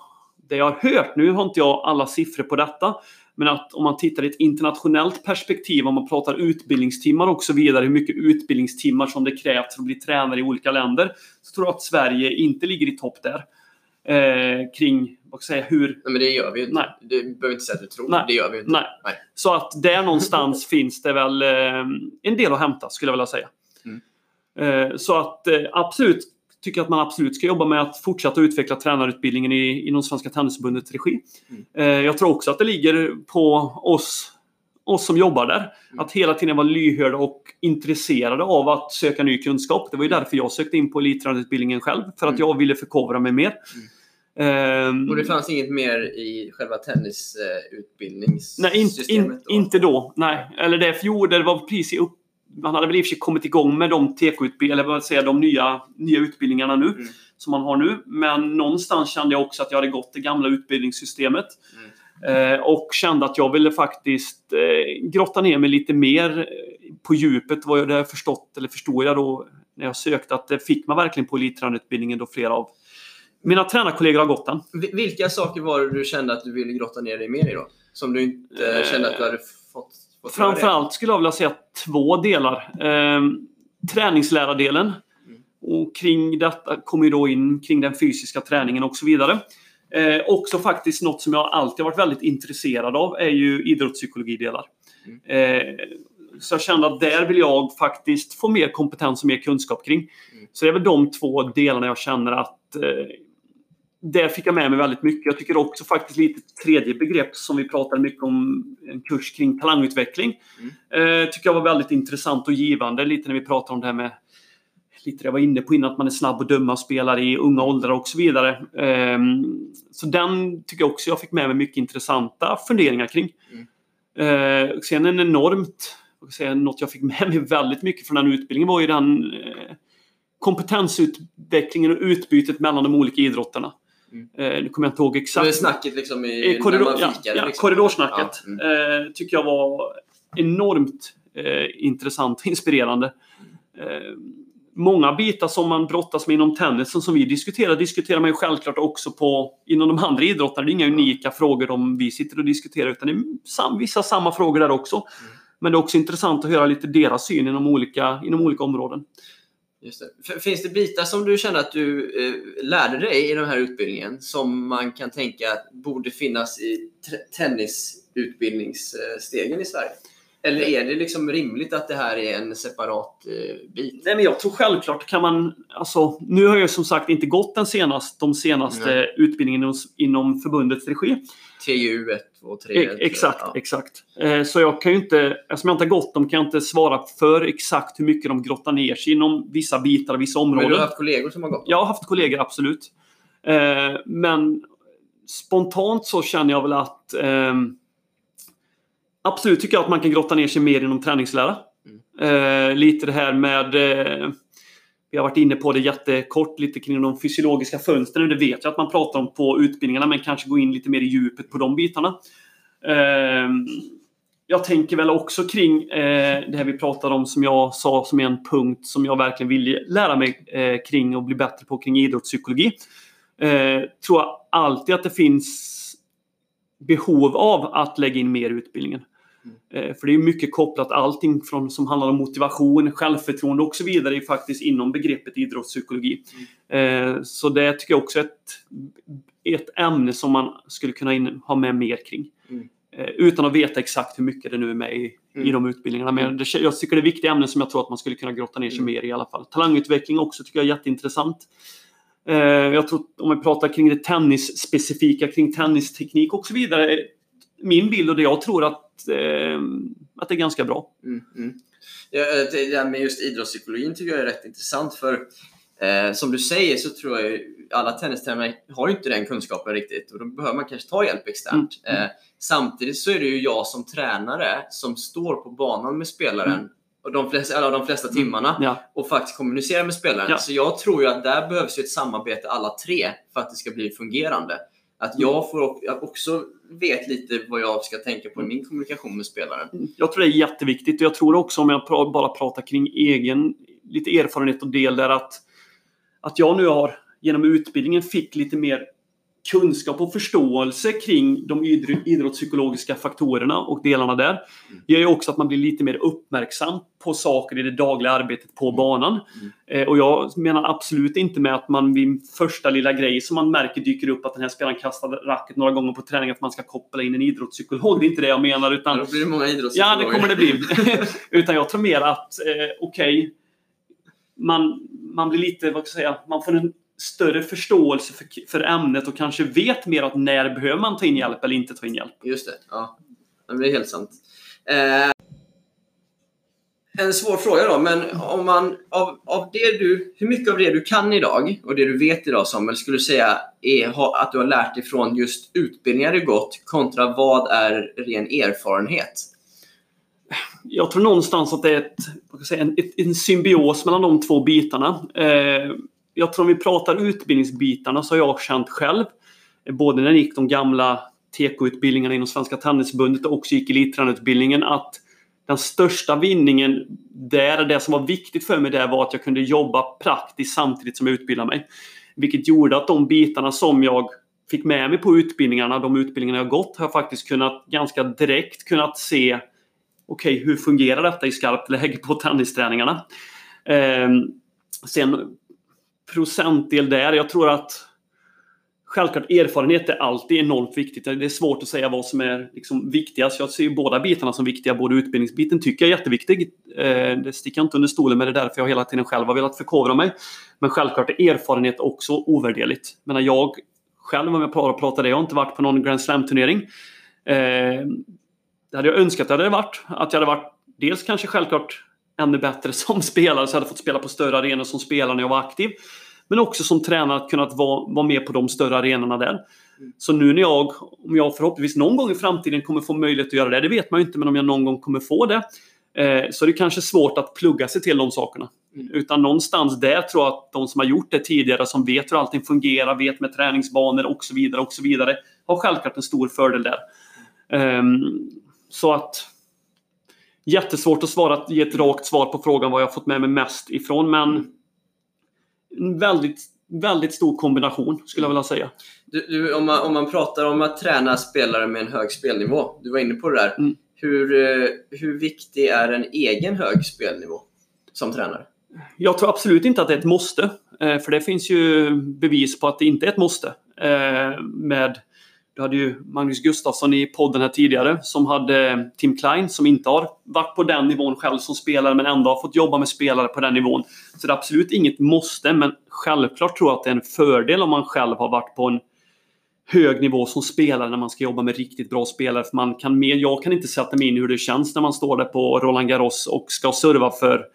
det jag har hört, nu har inte jag alla siffror på detta, men att om man tittar i ett internationellt perspektiv, om man pratar utbildningstimmar och så vidare, hur mycket utbildningstimmar som det krävs för att bli tränare i olika länder, så tror jag att Sverige inte ligger i topp där. Eh, kring, vad ska jag säga, hur... Nej, men det gör vi ju inte. Nej. Du behöver inte säga att du tror. Nej. Det gör vi ju inte. Nej. Nej. Så att där någonstans finns det väl eh, en del att hämta, skulle jag vilja säga. Mm. Eh, så att eh, absolut, tycker att man absolut ska jobba med att fortsätta utveckla tränarutbildningen i, inom Svenska Tennisförbundets regi. Mm. Eh, jag tror också att det ligger på oss, oss som jobbar där. Mm. Att hela tiden vara lyhörda och intresserade av att söka ny kunskap. Det var ju därför jag sökte in på elittränarutbildningen själv. För att Mm. jag ville förkovra mig mer. Ehm, Och det fanns inget mer i själva Nej, inte, tennisutbildningssystemet? in, inte då. Nej. Eller det, jo, det var precis i upp, Man hade väl i och för sig kommit igång med de eller vad säger de nya, nya utbildningarna nu. Mm. Som man har nu. Men någonstans kände jag också att jag hade gått det gamla utbildningssystemet. Eh, och kände att jag ville faktiskt eh, grotta ner mig lite mer eh, på djupet. Vad jag hade förstått, eller förstod jag då när jag sökte, att det fick man verkligen på elittränarutbildningen då flera av mina tränarkollegor har gått den. Vi- Vilka saker var det du kände att du ville grotta ner dig mer i då? Som du inte Eh, kände att du hade fått, fått? Framförallt skulle jag vilja säga två delar. Eh, träningslärardelen. Mm. Och kring detta kommer då in kring den fysiska träningen och så vidare. Eh, också faktiskt något som jag alltid varit väldigt intresserad av är ju idrottspsykologidelar. Mm. Eh, så jag kände att där vill jag faktiskt få mer kompetens och mer kunskap kring. Mm. Så det är väl de två delarna jag känner att eh, där fick jag med mig väldigt mycket. Jag tycker också faktiskt lite tredje begrepp som vi pratade mycket om, en kurs kring talangutveckling. Eh, tycker jag var väldigt intressant och givande. Lite när vi pratade om det här med lite det jag var inne på innan, att man är snabb att döma spelare i unga åldrar och så vidare. Ehm, så den tycker jag också jag fick med mig mycket intressanta funderingar kring. Eh, sen en enormt, jag säga, något jag fick med mig väldigt mycket från den utbildningen var ju den eh, kompetensutvecklingen och utbytet mellan de olika idrotterna. Mm. Eh, nu kommer jag inte ihåg Det exakt. är snacket liksom i, Eh, korridor, när man fikade. ja, liksom. korridorsnacket Ja, mm. eh, tycker jag var enormt intressant och inspirerande. Många bitar som man brottas med inom tennisen som vi diskuterar, diskuterar man ju självklart också på, inom de andra idrotterna. Det är inga unika frågor de vi sitter och diskuterar utan det är vissa samma frågor där också. Mm. Men det är också intressant att höra lite deras syn inom olika, inom olika områden. Just det. Finns det bitar som du känner att du eh, lärde dig i den här utbildningen som man kan tänka borde finnas i tennisutbildningsstegen i Sverige? Eller är det liksom rimligt att det här är en separat eh, bit? Nej, men jag tror självklart kan man... Alltså, nu har jag som sagt inte gått den senast, de senaste mm. utbildningarna inom, inom förbundets regi. TU1 och e- tre. Exakt, ja. exakt. Eh, så jag kan ju inte, eftersom jag inte har gått dem kan jag inte svara för exakt hur mycket de grottar ner sig inom vissa bitar, vissa områden. Men du har haft kollegor som har gått? dem? Jag har haft kollegor, absolut. Eh, men spontant så känner jag väl att ehm, Absolut tycker jag att man kan grotta ner sig mer inom träningslära. Mm. Eh, lite det här med vi har varit inne på det jättekort lite kring de fysiologiska fönstren. Det vet jag att man pratar om på utbildningarna men kanske gå in lite mer i djupet på de bitarna. Ehm, jag tänker väl också kring eh, det här vi pratade om som jag sa som en punkt som jag verkligen vill lära mig eh, kring och bli bättre på kring idrottspsykologi. Eh, tror jag alltid att det finns behov av att lägga in mer i utbildningen. Eh, För det är mycket kopplat allting från, som handlar om motivation, självförtroende och så vidare faktiskt inom begreppet idrottspsykologi. Eh, Så det tycker jag också är ett, ett ämne som man skulle kunna in, ha med mer kring. Mm. Eh, Utan att veta exakt hur mycket det nu är med i, Mm. i de utbildningarna. Men det, jag tycker det är viktiga ämnen som jag tror att man skulle kunna grotta ner sig Mm. mer i i alla fall. Talangutveckling också tycker jag är jätteintressant. Jag tror om vi pratar kring det tennisspecifika, kring tennisteknik och så vidare. Min bild och det jag tror att, eh, att det är ganska bra. Mm, mm. Ja, det här med just idrottspsykologin tycker jag är rätt intressant för eh, som du säger så tror jag ju alla tennistränare har ju inte den kunskapen riktigt och då behöver man kanske ta hjälp externt. Mm, Eh, samtidigt så är det ju jag som tränare som står på banan med spelaren Mm. och de flesta, alla de flesta timmarna Ja. och faktiskt kommunicerar med spelaren. Ja. Så jag tror ju att där behövs ju ett samarbete alla tre för att det ska bli fungerande. Att jag får också vet lite vad jag ska tänka på i min kommunikation med spelaren. Mm. Jag tror det är jätteviktigt och jag tror också om jag bara pratar kring egen lite erfarenhet och del där att, att jag nu har genom utbildningen fick lite mer kunskap och förståelse kring de idr- idrottspsykologiska faktorerna och delarna där. gör ju också att man blir lite mer uppmärksam på saker i det dagliga arbetet på banan. Eh, och jag menar absolut inte med att man vid första lilla grej som man märker dyker upp att den här spelaren kastade racket några gånger på träning att man ska koppla in en idrottspsykolog. Det är inte det jag menar utan Ja, då blir det många Ja, idrottspsykologer. det kommer det bli. Utan jag tror mer att, eh, okej, man, man blir lite, vad ska jag säga, man får en större förståelse för, för ämnet och kanske vet mer att när behöver man ta in hjälp eller inte ta in hjälp. Just det, ja. Det är helt sant. Eh, en svår fråga då, men om man av, av det du, hur mycket av det du kan idag och det du vet idag Samuel, skulle du säga är, att du har lärt dig från just utbildningar du gått kontra vad är ren erfarenhet? Jag tror någonstans att det är ett, säga, en, ett, en symbios mellan de två bitarna. Eh, jag tror om vi pratar utbildningsbitarna så har jag känt själv, både när jag gick de gamla TK-utbildningarna inom Svenska Tennisförbundet och också gick elittränarutbildningen, att den största vinningen där, det som var viktigt för mig där var att jag kunde jobba praktiskt samtidigt som jag utbildade mig. Vilket gjorde att de bitarna som jag fick med mig på utbildningarna, de utbildningarna jag gått, har jag faktiskt kunnat ganska direkt kunnat se okej, hur fungerar detta i skarpt läge på tennisträningarna? Eh, sen procentdel där, jag tror att Självklart erfarenhet är alltid enormt viktigt. Det är svårt att säga vad som är liksom viktigast. Jag ser ju båda bitarna som viktiga. Både utbildningsbiten tycker jag är jätteviktig. Eh, det sticker jag inte under stolen med. Det är därför jag hela tiden själv har velat förkovra mig. Men självklart är erfarenhet också ovärderligt. Men jag själv, om jag bara pratar det, jag har inte varit på någon Grand Slam-turnering. Eh, det hade jag önskat att jag hade varit. Att jag hade varit dels kanske självklart ännu bättre som spelare så jag hade fått spela på större arenor som spelare när jag var aktiv. Men också som tränare att kunna vara, vara med på de större arenorna där. Så nu när jag, om jag förhoppningsvis någon gång i framtiden kommer få möjlighet att göra det, det vet man ju inte, men om jag någon gång kommer få det, eh, så är det kanske svårt att plugga sig till de sakerna. Mm. Utan någonstans där tror jag att de som har gjort det tidigare, som vet hur allting fungerar, vet med träningsbanor och så vidare, och så vidare, har självklart en stor fördel där. Um, så att jättesvårt att svara, ge ett rakt svar på frågan vad jag fått med mig mest ifrån, men en väldigt, väldigt stor kombination skulle jag vilja säga. Du, du, om, man, om man pratar om att träna spelare med en hög spelnivå, du var inne på det där. Mm. Hur, eh, hur viktig är en egen hög spelnivå som tränare? Jag tror absolut inte att det är ett måste. Eh, för det finns ju bevis på att det inte är ett måste. Eh, med du hade ju Magnus Gustafsson i podden här tidigare som hade eh, Tim Klein som inte har varit på den nivån själv som spelare men ändå har fått jobba med spelare på den nivån. Så det är absolut inget måste men självklart tror jag att det är en fördel om man själv har varit på en hög nivå som spelare när man ska jobba med riktigt bra spelare. För man kan mer, jag kan inte sätta mig in i hur det känns när man står där på Roland Garros och ska serva för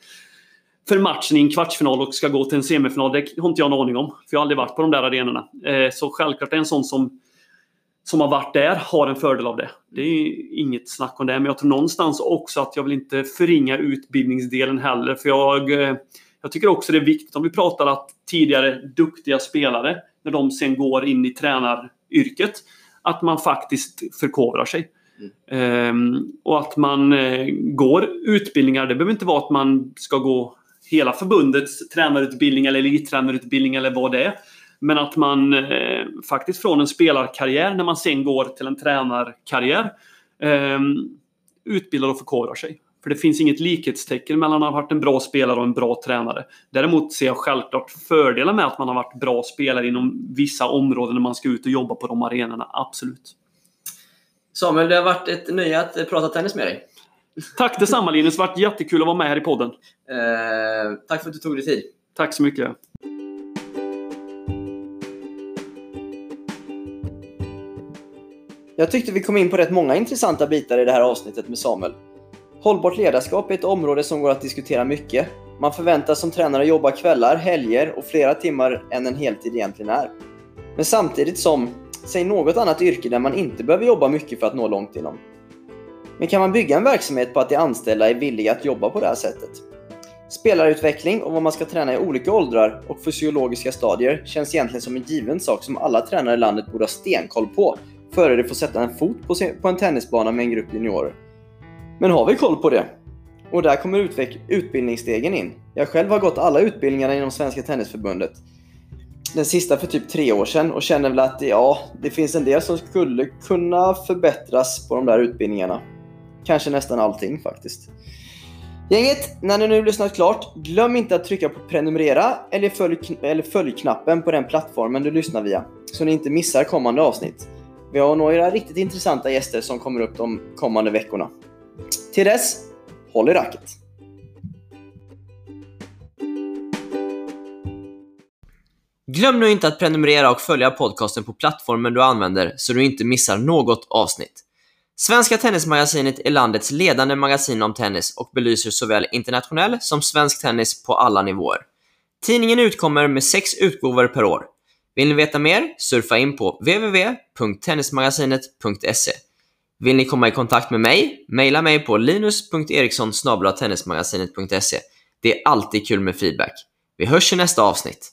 för matchen i en kvartsfinal och ska gå till en semifinal. Det har inte jag en aning om. För jag har aldrig varit på de där arenorna. Eh, så självklart är en sån som som har varit där har en fördel av det. Det är inget snack om det. Men jag tror någonstans också att jag vill inte förringa utbildningsdelen heller. För jag, eh, jag tycker också det är viktigt om vi pratar att tidigare duktiga spelare, när de sen går in i tränaryrket, att man faktiskt förkovrar sig. Mm. Um, och att man uh, går utbildningar. Det behöver inte vara att man ska gå hela förbundets tränarutbildning eller elittränarutbildning eller vad det är. Men att man eh, faktiskt från en spelarkarriär, när man sen går till en tränarkarriär, eh, utbildar och förkovrar sig. För det finns inget likhetstecken mellan att ha varit en bra spelare och en bra tränare. Däremot ser jag självklart fördelar med att man har varit bra spelare inom vissa områden när man ska ut och jobba på de arenorna. Absolut. Samuel, det har varit ett nöje att prata tennis med dig. Tack detsamma Linus, det har varit jättekul att vara med här i podden. Eh, tack för att du tog dig tid. Tack så mycket. Jag tyckte vi kom in på rätt många intressanta bitar i det här avsnittet med Samuel. Hållbart ledarskap är ett område som går att diskutera mycket. Man förväntas som tränare jobba kvällar, helger och flera timmar än en heltid egentligen är. Men samtidigt som, säg något annat yrke där man inte behöver jobba mycket för att nå långt inom. Men kan man bygga en verksamhet på att de anställda är villiga att jobba på det här sättet? Spelarutveckling och vad man ska träna i olika åldrar och fysiologiska stadier känns egentligen som en given sak som alla tränare i landet borde ha stenkoll på före de får sätta en fot på, på en tennisbana med en grupp juniorer. Men har vi koll på det? Och där kommer utbildningsstegen in. Jag själv har gått alla utbildningarna inom Svenska Tennisförbundet. Den sista för typ tre år sedan och känner väl att ja, det finns en del som skulle kunna förbättras på de där utbildningarna. Kanske nästan allting faktiskt. Gänget, när ni nu lyssnat klart, glöm inte att trycka på prenumerera eller följ, eller följ knappen på den plattformen du lyssnar via, så ni inte missar kommande avsnitt. Vi har några riktigt intressanta gäster som kommer upp de kommande veckorna. Till dess, håll i racket! Glöm nu inte att prenumerera och följa podcasten på plattformen du använder så du inte missar något avsnitt. Svenska Tennismagasinet är landets ledande magasin om tennis och belyser såväl internationell som svensk tennis på alla nivåer. Tidningen utkommer med sex utgåvor per år. Vill ni veta mer? Surfa in på www.tennismagasinet.se. Vill ni komma i kontakt med mig? Maila mig på linus.eriksson tennismagasinet.se. Det är alltid kul med feedback. Vi hörs i nästa avsnitt.